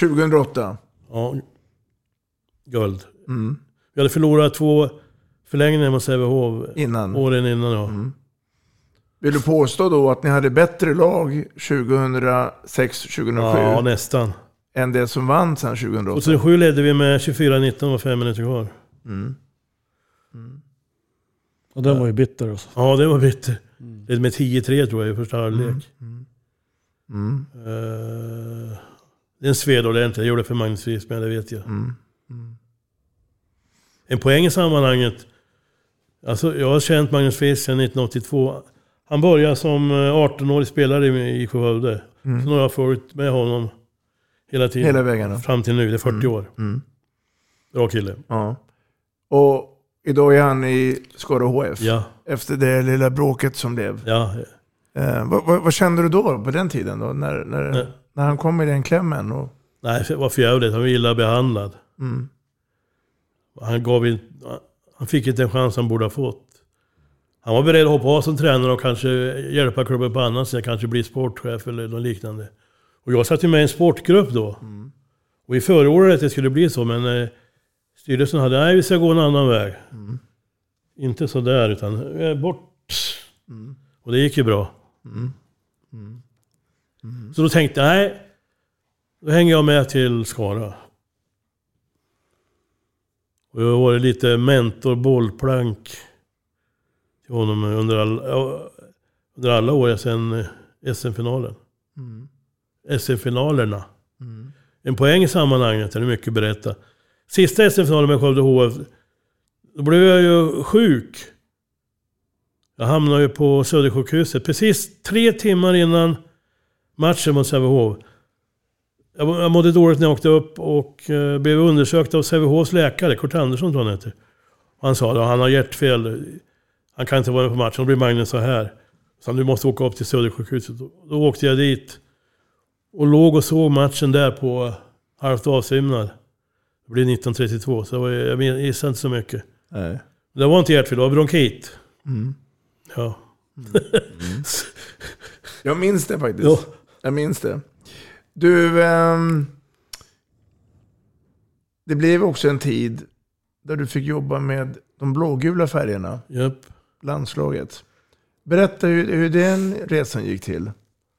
2008. Ja. Guld. Mm. Vi hade förlorat två förlängningar mot Sävehof. Innan. Åren innan ja. Mm. Vill du påstå då att ni hade bättre lag 2006-2007 Ja, nästan. än det som vann sen 2008? 2007 ledde vi med 24-19 och fem minuter kvar. Mm. Och den var ju bitter alltså. Ja, det var bitter. Ledde med 10-3 tror jag i första halvlek. Mm. Eh, det är en sved ordentligt. Jag gjorde det för Magnus Frisk, men det vet jag. Mm. En poäng i sammanhanget. Alltså, jag har känt Magnus Frisk sedan 1982. Han började som eh, 18-årig spelare i i Skövde. Mm. Så nu har jag följt med honom hela tiden. Hela vägen då? Fram till nu. Det är 40 år. Mm. Bra kille. Ja. Och idag är han i Skara HF. Ja. Efter det lilla bråket som blev. Ja. Eh, vad, vad, vad kände du då på den tiden? Då, när, när, Nej. när han kom i den klämmen? Och, Nej, det var för jävligt. Han var illa behandlad. mm. Han, gav in, han fick inte en chans han borde ha fått. Han var beredd att hoppa av som tränare och kanske hjälpa klubben på annat sätt. Kanske bli sportchef eller något liknande. Och jag satt ju med i en sportgrupp då. Och vi förordade att det skulle bli så, men eh, styrelsen hade nej vi ska gå en annan väg. Inte så där utan eh, bort. Och det gick ju bra. Så då tänkte jag, nej, då hänger jag med till Skara. Och jag har varit lite mentor, bollplank till honom under alla, under alla år sedan eh, SM-finalen. SM-finalerna. En poäng i sammanhanget, det är mycket att berätta. Sista SM-finalen med Skövde HF, då blev jag ju sjuk. Jag hamnade ju på Södersjukhuset precis tre timmar innan matchen mot Sävehof. Jag, må- jag mådde dåligt när jag åkte upp och eh, blev undersökt av Sävehofs läkare, Kurt Andersson tror han heter. Han sa att han har hjärtfel, han kan inte vara med på matchen. Då blir Magnus så här. Så du måste åka upp till Södersjukhuset. Då, då åkte jag dit. Och låg och såg matchen där på halvt avsvimmad. Det blev 1932, så var, jag gissade inte så mycket. Nej. Det var inte hjärtfel, det var bronkit. Mm. Ja. Jag minns det faktiskt. Ja. Jag minns det. Du, ehm, det blev också en tid där du fick jobba med de blågula färgerna, Japp. landslaget. Berätta hur, hur den resan gick till.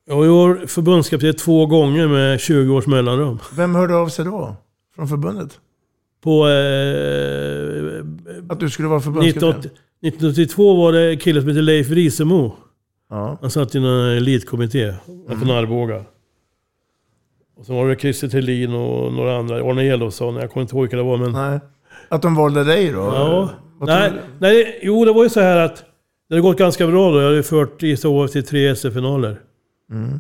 Jag var förbundskapten två gånger med 20 års mellanrum. Vem hörde av sig då? Från förbundet? På... Eh, Att du skulle vara förbundskapten? 1980 1982 var det en kille som hette Leif Risemo. Ja. Han satt i en elitkommitté Mm. från Arboga. Och så var det Christer Thelin och några andra. Arne Elofsson, jag kommer inte ihåg vilka det var men... Nej. Att de valde dig då? Ja. Nej, nej, jo det var ju så här att det hade gått ganska bra då. Jag hade fört ISHF till tre SM-finaler. Mm.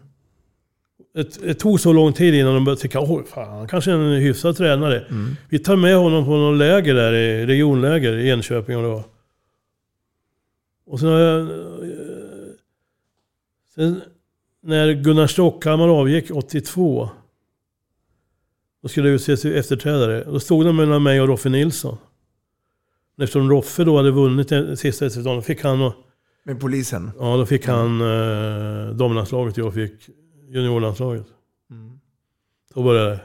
Det, det tog så lång tid innan de började tycka oj fan, han kanske är en hyfsad tränare. Mm. Vi tar med honom på någon läger där, i regionläger i Enköping och det var. Och sen jag... eh, Sen när Gunnar Stockhammar avgick 82. Då skulle utses till efterträdare. Då stod det mellan mig och Roffe Nilsson. Men Eftersom Roffe då hade vunnit den sista SM-finalen, då fick han... Med polisen? Ja, då fick han eh, damlandslaget och jag fick juniorlandslaget. Mm. Så började det.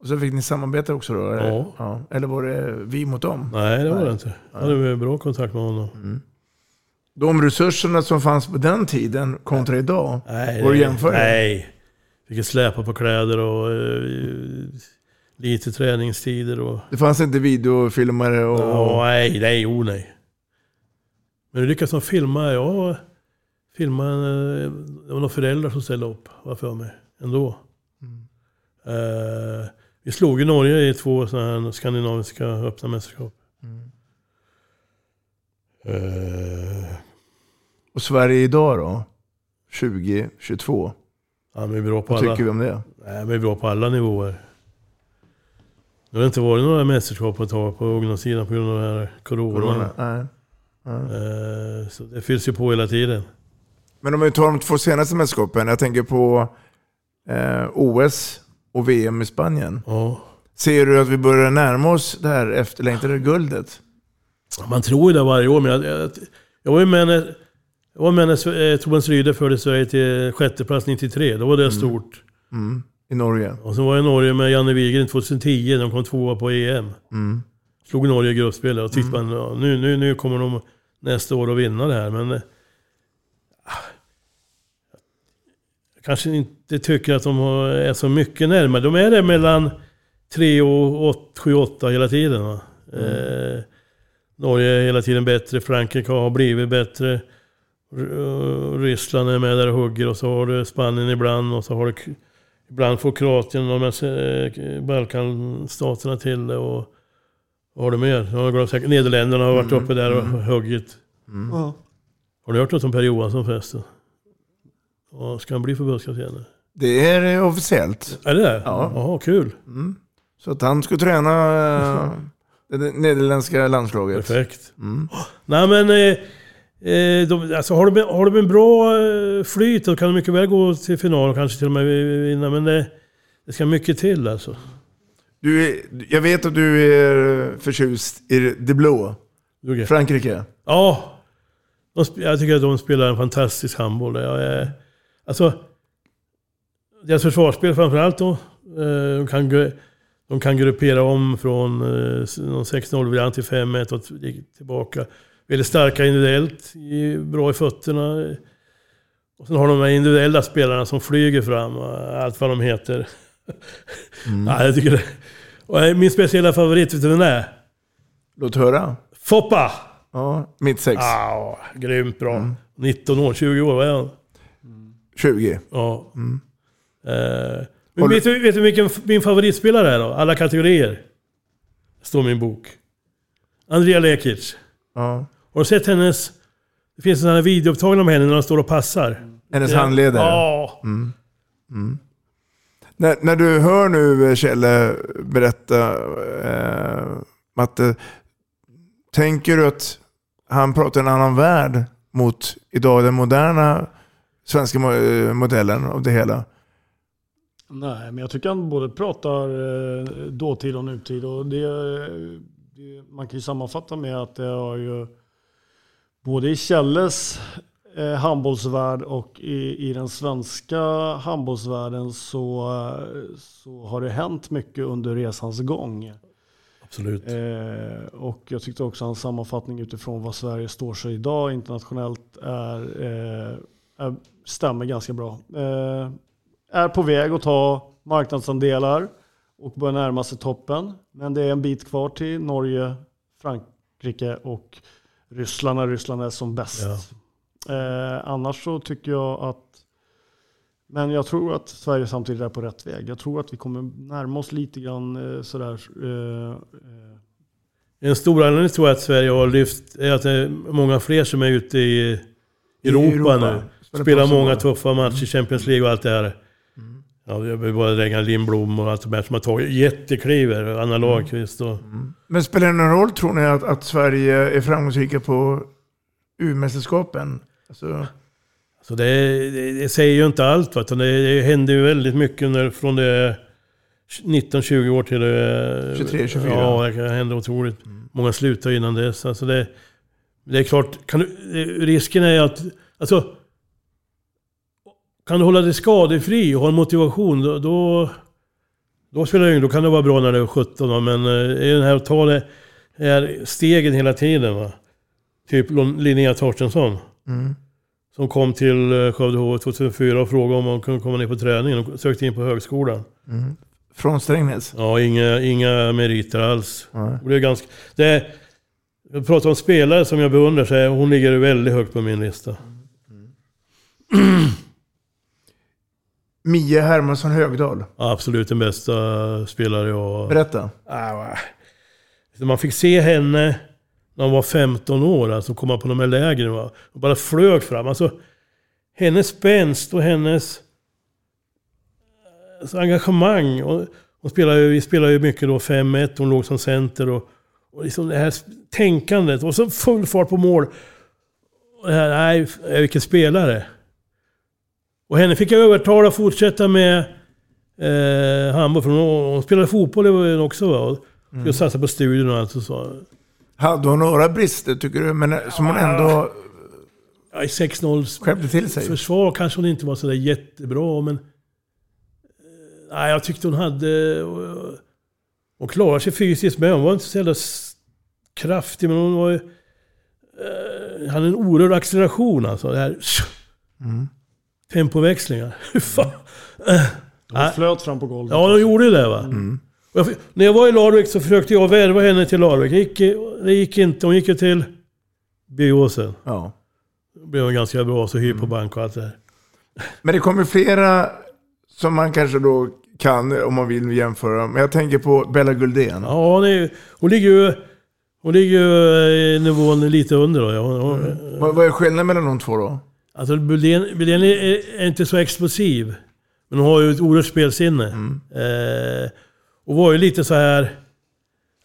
Och så fick ni samarbeta också då? Eller? Ja. Eller var det vi mot dem? Nej, det var Nej. det inte. Jag hade bra kontakt med honom. Mm. De resurserna som fanns på den tiden kontra idag? Nej, Går det att jämföra? Nej. Fick släpa på kläder och eh, lite träningstider och... Det fanns inte videofilmare och... Ja, nej, nej, oh nej. Men det lyckades de filma. Jag filmade, eh, det var några föräldrar som ställde upp, var för mig, ändå. Eh, vi slog ju Norge i två sådana här skandinaviska öppna mästerskap. Eh, Och Sverige idag då? 2022? Ja, men bra på Vad alla. tycker vi om det? Nej, men bra på alla nivåer. Det har inte varit några mästerskap på ett tag på ungdomssidan på grund av den här corona. Corona? Nej. Eh, Så det fylls ju på hela tiden. Men om vi tar de två senaste mästerskapen. Jag tänker på eh, OS och VM i Spanien. Ja. Ser du att vi börjar närma oss det här efterlängtade guldet? Man tror ju det varje år, men jag, jag, jag var ju med när, jag var när Torbjörn Ryde förde Sverige till sjätteplats 93. Då var det stort. Mm. I Norge? Och så var jag i Norge med Janne Wigren 2010. De kom tvåa på EM. Mm. Slog Norge i gruppspelet och tyckte man ja, nu, nu, nu kommer de nästa år att vinna det här. Men eh, jag kanske inte tycker att de är så mycket närmare. De är det mellan 3 och 7, 8 hela tiden. Va? Eh, Norge är hela tiden bättre, Frankrike har blivit bättre. Ryssland är med där och hugger och så har du Spanien ibland och så har du Ibland får Kroatien och de eh, Balkanstaterna till det och vad har du mer? Nederländerna har varit Mm, uppe där och mm. huggit. Ja. Har du hört något om Per Johansson förresten? Ja, ska han bli förbundskapten? Det är eh, officiellt. Är det det? Ja. Jaha, kul. Mm. Så att han ska träna eh, det nederländska landslaget. Perfekt. Mm. Nej men, de, alltså, har, de, har de en bra eh, flyt då kan de mycket väl gå till final och kanske till och med vinna. Men det, det ska mycket till alltså. Du jag vet att du är förtjust i det blå. Okej. Frankrike. Ja, de, jag tycker att de spelar en fantastisk handboll. Jag är, alltså, deras försvarsspel framförallt då. Eh, de, kan, de kan gruppera om från eh, någon 6-0-variant till 5-1 och tillbaka. Väldigt starka individuellt, i- bra i fötterna. Och sen har de här individuella spelarna som flyger fram, och allt vad de heter. ja, jag tycker det. Och eh, min speciella favorit, vet du vem det är? Låt höra. Foppa! Ja, mitt sex. Ja, grymt bra. 19 år, 20 år, vad är han? 20. Ja. Mm. Eh, men vet du, vet du vilken min favoritspelare är då? Alla kategorier. Står i min bok. Andrea Lekic. Ja. Har du sett hennes... Det finns sådana här videoupptagningar med henne när hon står och passar. Hennes Ja. handleder. Ja. Mm. Mm. När, när du hör nu Kjelle berätta, eh, Matte, tänker du att han pratar en annan värld mot idag den moderna svenska eh, modellen av det hela? Nej, men jag tycker han både pratar eh, dåtid och nutid. Och det, det, man kan ju sammanfatta med att det har ju både i Kjelles eh, handbollsvärld och i, i den svenska handbollsvärlden så, så har det hänt mycket under resans gång. Absolut. Eh, och jag tyckte också hans sammanfattning utifrån vad Sverige står sig idag internationellt är, eh, är, stämmer ganska bra. Eh, är på väg att ta marknadsandelar och börjar närma sig toppen. Men det är en bit kvar till Norge, Frankrike och Ryssland när Ryssland är som bäst. Eh, annars så tycker jag att men jag tror att Sverige samtidigt är på rätt väg. Jag tror att vi kommer närma oss lite grann eh, sådär eh, En stor anledning tror jag att Sverige har lyft är att det är många fler som är ute i Europa, Europa. nu. Spelar Spelar många tuffa matcher i Champions League och allt det här. Ja, vi har bara ringa Lindblom och allt det där som har tagit jättekliver. Anna Lagerqvist och... Men spelar det någon roll tror ni att, att Sverige är framgångsrika på U-mästerskapen? Alltså, Så det, det, det säger ju inte allt. Va? Det, det händer ju väldigt mycket när, från det 19-20 år till det... 23, 24. Ja, det kan hända otroligt. Många slutar innan dess. Alltså det, det är klart, kan du, det- risken är att... Alltså, kan du hålla dig skadefri och ha en motivation, då, då, då spelar det ingen Då kan det vara bra när du är 17, va? men eh, i den här att ta det här stegen hela tiden. Va? Typ Linnea Torstensson. mm. Som kom till eh, Skövde HV 2004 och frågade om man kunde komma ner på träningen och sökte in på högskolan. Mm. Från Strängnäs? Ja, inga, inga meriter alls. Och det är ganska... Det är, jag pratar om spelare som jag beundrar, så är, hon ligger väldigt högt på min lista. Mia Hermansson Högdahl. Absolut den bästa spelare jag... Berätta. Ah, va. Så Man fick se henne när hon var 15 år, alltså komma på de här lägren. Va? Och bara flög fram. Alltså, hennes spänst och hennes alltså, engagemang. Och, hon spelar ju, vi spelar ju mycket då 5-1, hon låg som center. Och, och liksom det här tänkandet. Och så full fart på mål. Och det här, nej, vilken spelare. Och henne fick jag övertala att fortsätta med eh, handboll. För hon, hon spelade fotboll också. Va? Skulle satsa på studierna och allt. Och så. Hade hon några brister tycker du? Men som hon ändå Ja, I 6-0 skärpte till sig? försvar kanske hon inte var sådär jättebra, men... eh, Nej, jag tyckte hon hade... och- Hon klarade sig fysiskt med. Hon var inte så jävla kraftig, men hon var ju... eh, hade en oerhörd acceleration alltså. Det här, Mm. Tempoväxlingar. Fan? Eh, Hon nej. flöt fram på golvet. Ja, de gjorde ju det va. Mm. Jag, när jag var i Larvik så försökte jag värva henne till Larvik. Det gick, det gick inte. Hon gick ju till Byåsen. Ja. Då blev hon ganska bra, så hyr på bank och allt det där. Men det kommer flera som man kanske då kan om man vill jämföra. Men jag tänker på Bella Guldén. Ja, hon, är, hon ligger ju... Hon ligger ju i nivån lite under då. Ja. Hon, hon, Vad, vad är skillnaden mellan de två då? Alltså Bylén Bylén är, är inte så explosiv. Men hon har ju ett oerhört spelsinne. Eh, och var ju lite så här...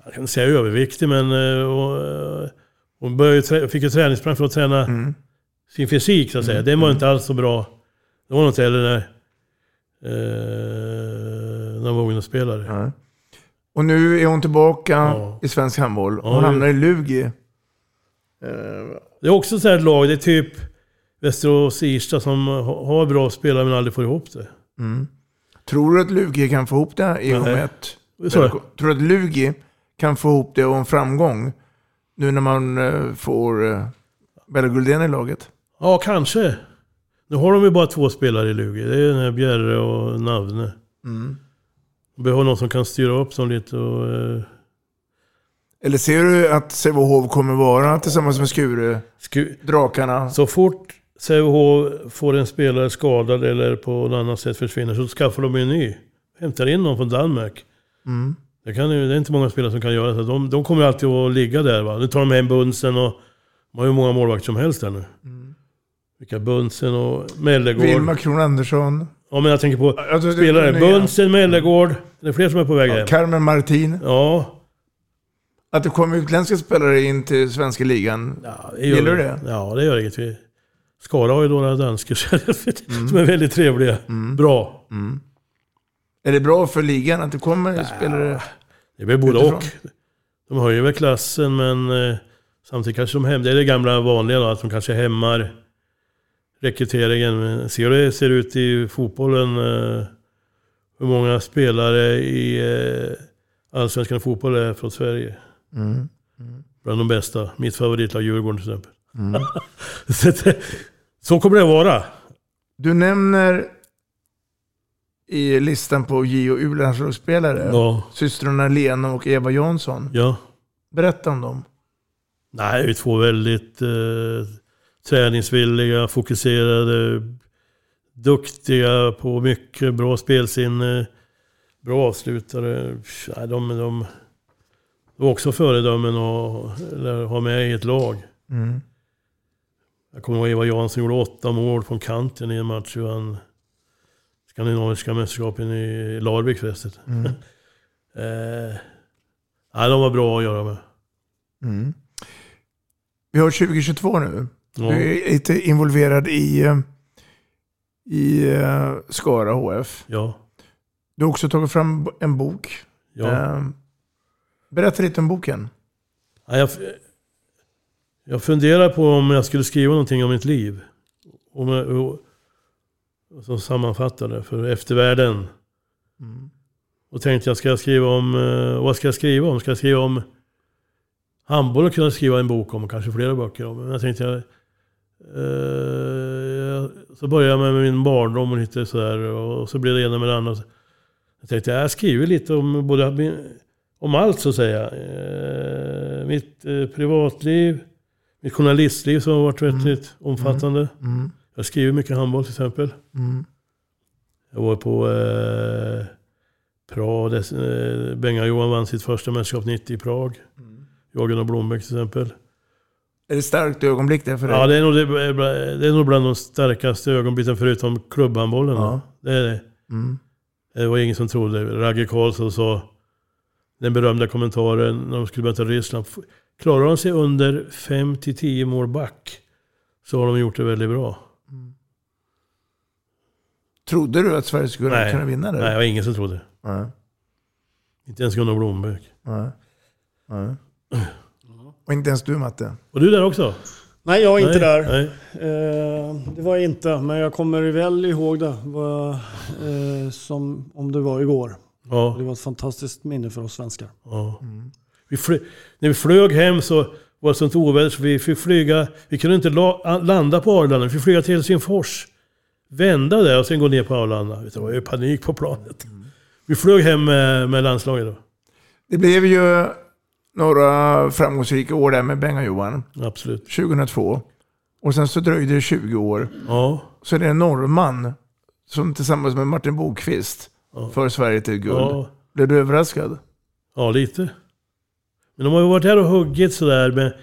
Jag kan inte säga överviktig, men... Eh, och, eh, hon började, fick ju träningsprogram för att träna sin fysik, så att säga. Den var inte alls så bra. Det var nog inte heller när... Eh, när hon var ungdomsspelare. Ja. Och nu är hon tillbaka Ja. i svensk handboll. Ja, Hon det- hamnar i Lugi. Eh, Det är också så här ett lag, det är typ Västerås Irsta som ha- har bra spelare men aldrig får ihop det. Mm. Tror du att Lugi kan få ihop det i Nej. du? Tror du att Lugi kan få ihop det och en framgång? Nu när man eh, får uh, Bella Guldén i laget. Ja, kanske. Nu har de ju bara två spelare i Lugi. Det är den här Bjerre och Navne. Mm. De behöver någon som kan styra upp dem lite och... Eh, Eller ser du att Sävehof kommer vara tillsammans med Skure, sku- Drakarna? så fort Sävehof får en spelare skadad eller på något annat sätt försvinner så skaffar de en ny. Hämtar in någon från Danmark. Mm. Det, kan, det är inte många spelare som kan göra det. De, de kommer alltid att ligga där. Va? Nu tar de hem Bunsen och de har ju många målvakter som helst där nu. Vilka Bunsen och Mellegård. Vilma Kron Andersson. Ja men jag tänker på Alltså, det- spelare. det- Bunsen, Mellegård. Det är fler som är på väg hem. Carmen Martin. Ja. Att det kommer utländska spelare in till svenska ligan. ja Gillar du det? Ja, det gör inget. Skara har ju några danskar som är väldigt trevliga. Bra. Mm. Är det bra för ligan att det kommer spelare? Det blir både Utifrån. och. De höjer väl klassen men eh, samtidigt kanske de hämmar. Det är det gamla vanliga då, att de kanske hämmar rekryteringen. Ser hur det ser ut i fotbollen. Eh, hur många spelare i eh, allsvenskan fotboll är från Sverige. Mm. Bland de bästa. Mitt favoritlag Djurgården till exempel. Mm. så, att det- kommer det vara. Du nämner i listan på J och U-landslagsspelare Ja. systrarna Lena och Eva Jansson. Ja. Berätta om dem. Nej, vi är två väldigt eh, träningsvilliga, fokuserade, duktiga på mycket, bra spelsinne, bra avslutare. Nej, de, de, Det var också föredömen att ha med i ett lag. Mm. Jag kommer ihåg Eva Jansson gjorde åtta mål från kanten i en match. Vi vann skandinaviska mästerskapen i Larvik förresten. Mm. eh, nej, de var bra att göra med. Mm. Vi har 2022 nu. Ja. Du är lite involverad i, eh, i eh, Skara HF. Ja. Du har också tagit fram en bok. Ja. Eh, Berätta lite om boken. Ja, jag, jag funderar på om jag skulle skriva någonting om mitt liv. Om jag, och, och som sammanfattar det för eftervärlden. Och tänkte jag, ska jag skriva om... eh, Vad ska jag skriva om? Ska jag skriva om handboll och kunna skriva en bok om, kanske flera böcker om. Men jag tänkte jag... eh, så började jag med min barndom och lite sådär. Och så blev det ena med det andra. Jag tänkte jag skriver lite om både om allt så att säga. Eh, mitt eh, privatliv, mitt journalistliv som har varit väldigt omfattande. Mm. Jag skriver mycket handboll till exempel. Mm. Jag var på eh, Prag, eh, Benga-Johan vann sitt första mästerskap 90 i Prag. Jörgen och Blombeck till exempel. Är det starkt ögonblick där för dig? Ja, det är, nog, det, det är nog bland de starkaste ögonblicken förutom klubbhandbollen. Ja. Det är det. Mm. Det var ingen som trodde. Ragge Karlsson sa den berömda kommentaren när de skulle möta Ryssland. Klarar de sig under 5-10 mål back så har de gjort det väldigt bra. Trodde du att Sverige skulle Nej. kunna vinna det? Nej, det var ingen som trodde. Nej. Inte ens Gunnar Blombeck. Nej. Nej. Och inte ens du Matte? Och du där också? Nej, jag var inte Nej, där. nej. Eh, det var jag inte, men jag kommer väl ihåg det. Var, eh, som om det var igår. Ja. Det var ett fantastiskt minne för oss svenskar. Ja. Vi fly, när vi flög hem så var det sånt oväder så vi fick flyga. Vi kunde inte la, landa på Arlanda. Vi fick flyga till Helsingfors. Vända där och sen gå ner på Arlanda. Det var ju panik på planet. Vi flög hem med, med landslaget då. Det blev ju några framgångsrika år där med Benga-Johan. Absolut. 2002. Och sen så dröjde det 20 år. Ja. Så det är en norrman som tillsammans med Martin Bokvist för Sverige till guld. Ja. Blev du överraskad? Ja, lite. Men de har ju varit här och huggit sådär med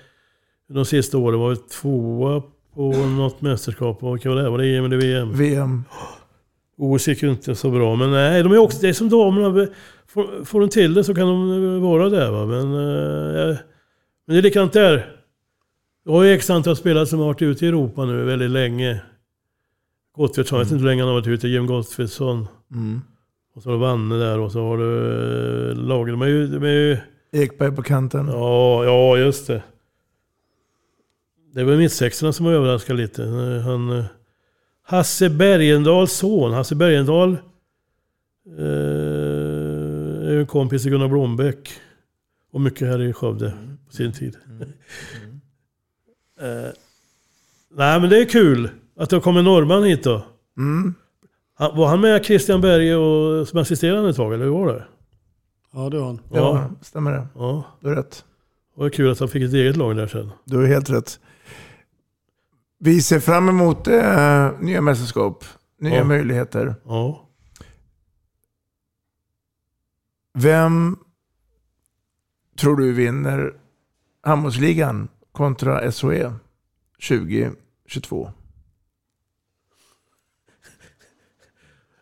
de sista åren. Var väl tvåa på något mästerskap. Vad var det? Var det EM eller VM? VM. OS gick ju inte så bra. Men nej, de är också, det är som damerna. Får, får de till det så kan de vara där va. Men, eh, men det är likadant där. Jag har ju x antal spelare som har varit ute i Europa nu väldigt länge. Gottfridsson, jag vet inte hur länge han har varit ute. Jim Gottfridsson. Mm. Och så har du Vanne där och så har du eh, Lager. De är ju... De är ju Ekberg på kanten. Ja, ja just det. Det var mittsexorna som var överraskade lite. Han, eh, Hasse Bergendahls son, Hasse Bergendahl, eh, är en kompis till Gunnar Blombeck. Och mycket här i Skövde på sin tid. eh, nej men det är kul att det har kommit en norrman hit då. Mm. Han, var han med Christian Berge och, som assisterande ett tag, eller hur var det? Ja, det var han. Ja, stämmer det. Ja. Du har rätt. Det var kul att han fick ett eget lag där sen. Du har helt rätt. Vi ser fram emot eh, nya mästerskap, nya Ja. möjligheter. Ja. Vem tror du vinner handbollsligan kontra SHE 2022?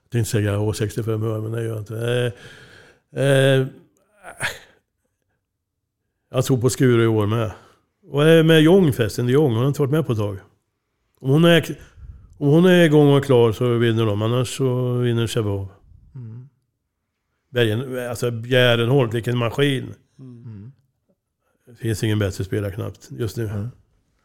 Jag tänkte säga H65 hör, men det gör jag inte. Eh, jag tror på Skuru i år med. Och är med Jong förresten, är Jong. Hon har inte varit med på ett tag. Om hon är, om hon är igång och klar så vinner de, annars så vinner Sävehof. Bergen, alltså Bjärenholt, vilken maskin. Det finns ingen bättre spelare knappt just nu.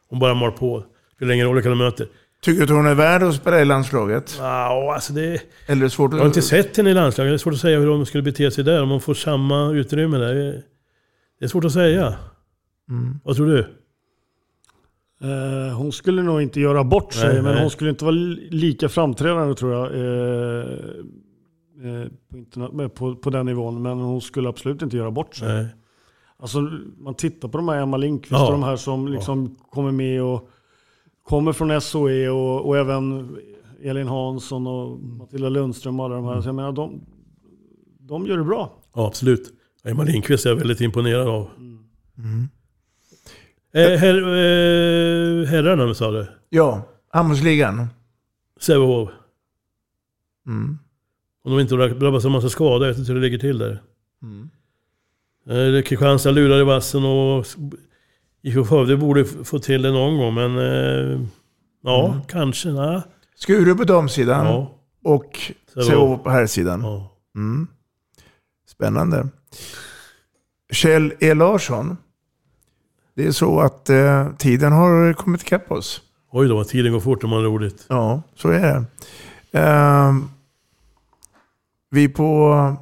Hon bara mal på. Spelar ingen roll vilka de möter. Tycker du att hon är värd att spela i landslaget? Ja, alltså det... Eller är det svårt att... Jag har inte sett henne i landslaget. Det är svårt att säga hur de skulle bete sig där. Om de får samma utrymme där. Det är svårt att säga. Mm. Vad tror du? Eh, hon skulle nog inte göra bort sig, Nej, men nej. hon skulle inte vara li- lika framträdande tror jag. Eh, eh, på, interna- på, på den nivån, men hon skulle absolut inte göra bort sig. Nej. Alltså, man tittar på de här Emma Lindqvist Ja. och de här som liksom kommer med och kommer från SOE och, och även Elin Hansson och Matilda Lundström och alla de här. Så jag menar, de, de gör det bra. Ja, absolut. Emma Lindqvist är jag väldigt imponerad av. Eh, her, eh, herrarna sa du? Ja, handbollsligan. Sävehof. Mm. Om de inte drabbas av massa skador, jag vet inte hur det ligger till där. Mm. Eh, Kristianstad lurar i vassen och IFK Skövde borde få till det någon gång, men eh, ja, Mm. kanske. Nej. Skuru på damsidan Ja. och Sävehof. På herrsidan. Ja. Mm. Spännande. Kjell E. Larsson. Det är så att eh, tiden har kommit ikapp oss. Oj då, tiden går fort om man har roligt. Ja, så är det. Ehm, vi på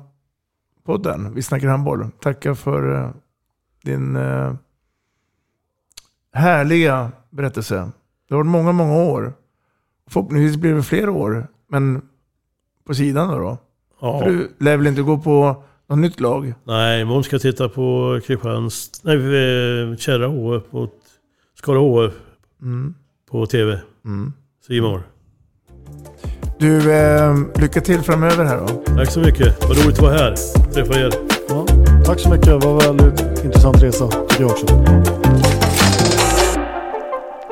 podden, Vi snackar handboll, tackar för eh, din eh, härliga berättelse. Det har varit många, många år. Förhoppningsvis blir det fler år, men på sidan då? då. Ja. För du lär väl inte gå på något nytt lag? Nej, om ska titta på Kristianstad, nej, eh, Kärra HF mot Skara HF Mm. på TV. Mm. Simor. Du, eh, lycka till framöver här då. Tack så mycket. Vad roligt att vara här. Träffa er. Ja, tack så mycket. Det var en väldigt intressant resa tycker jag också.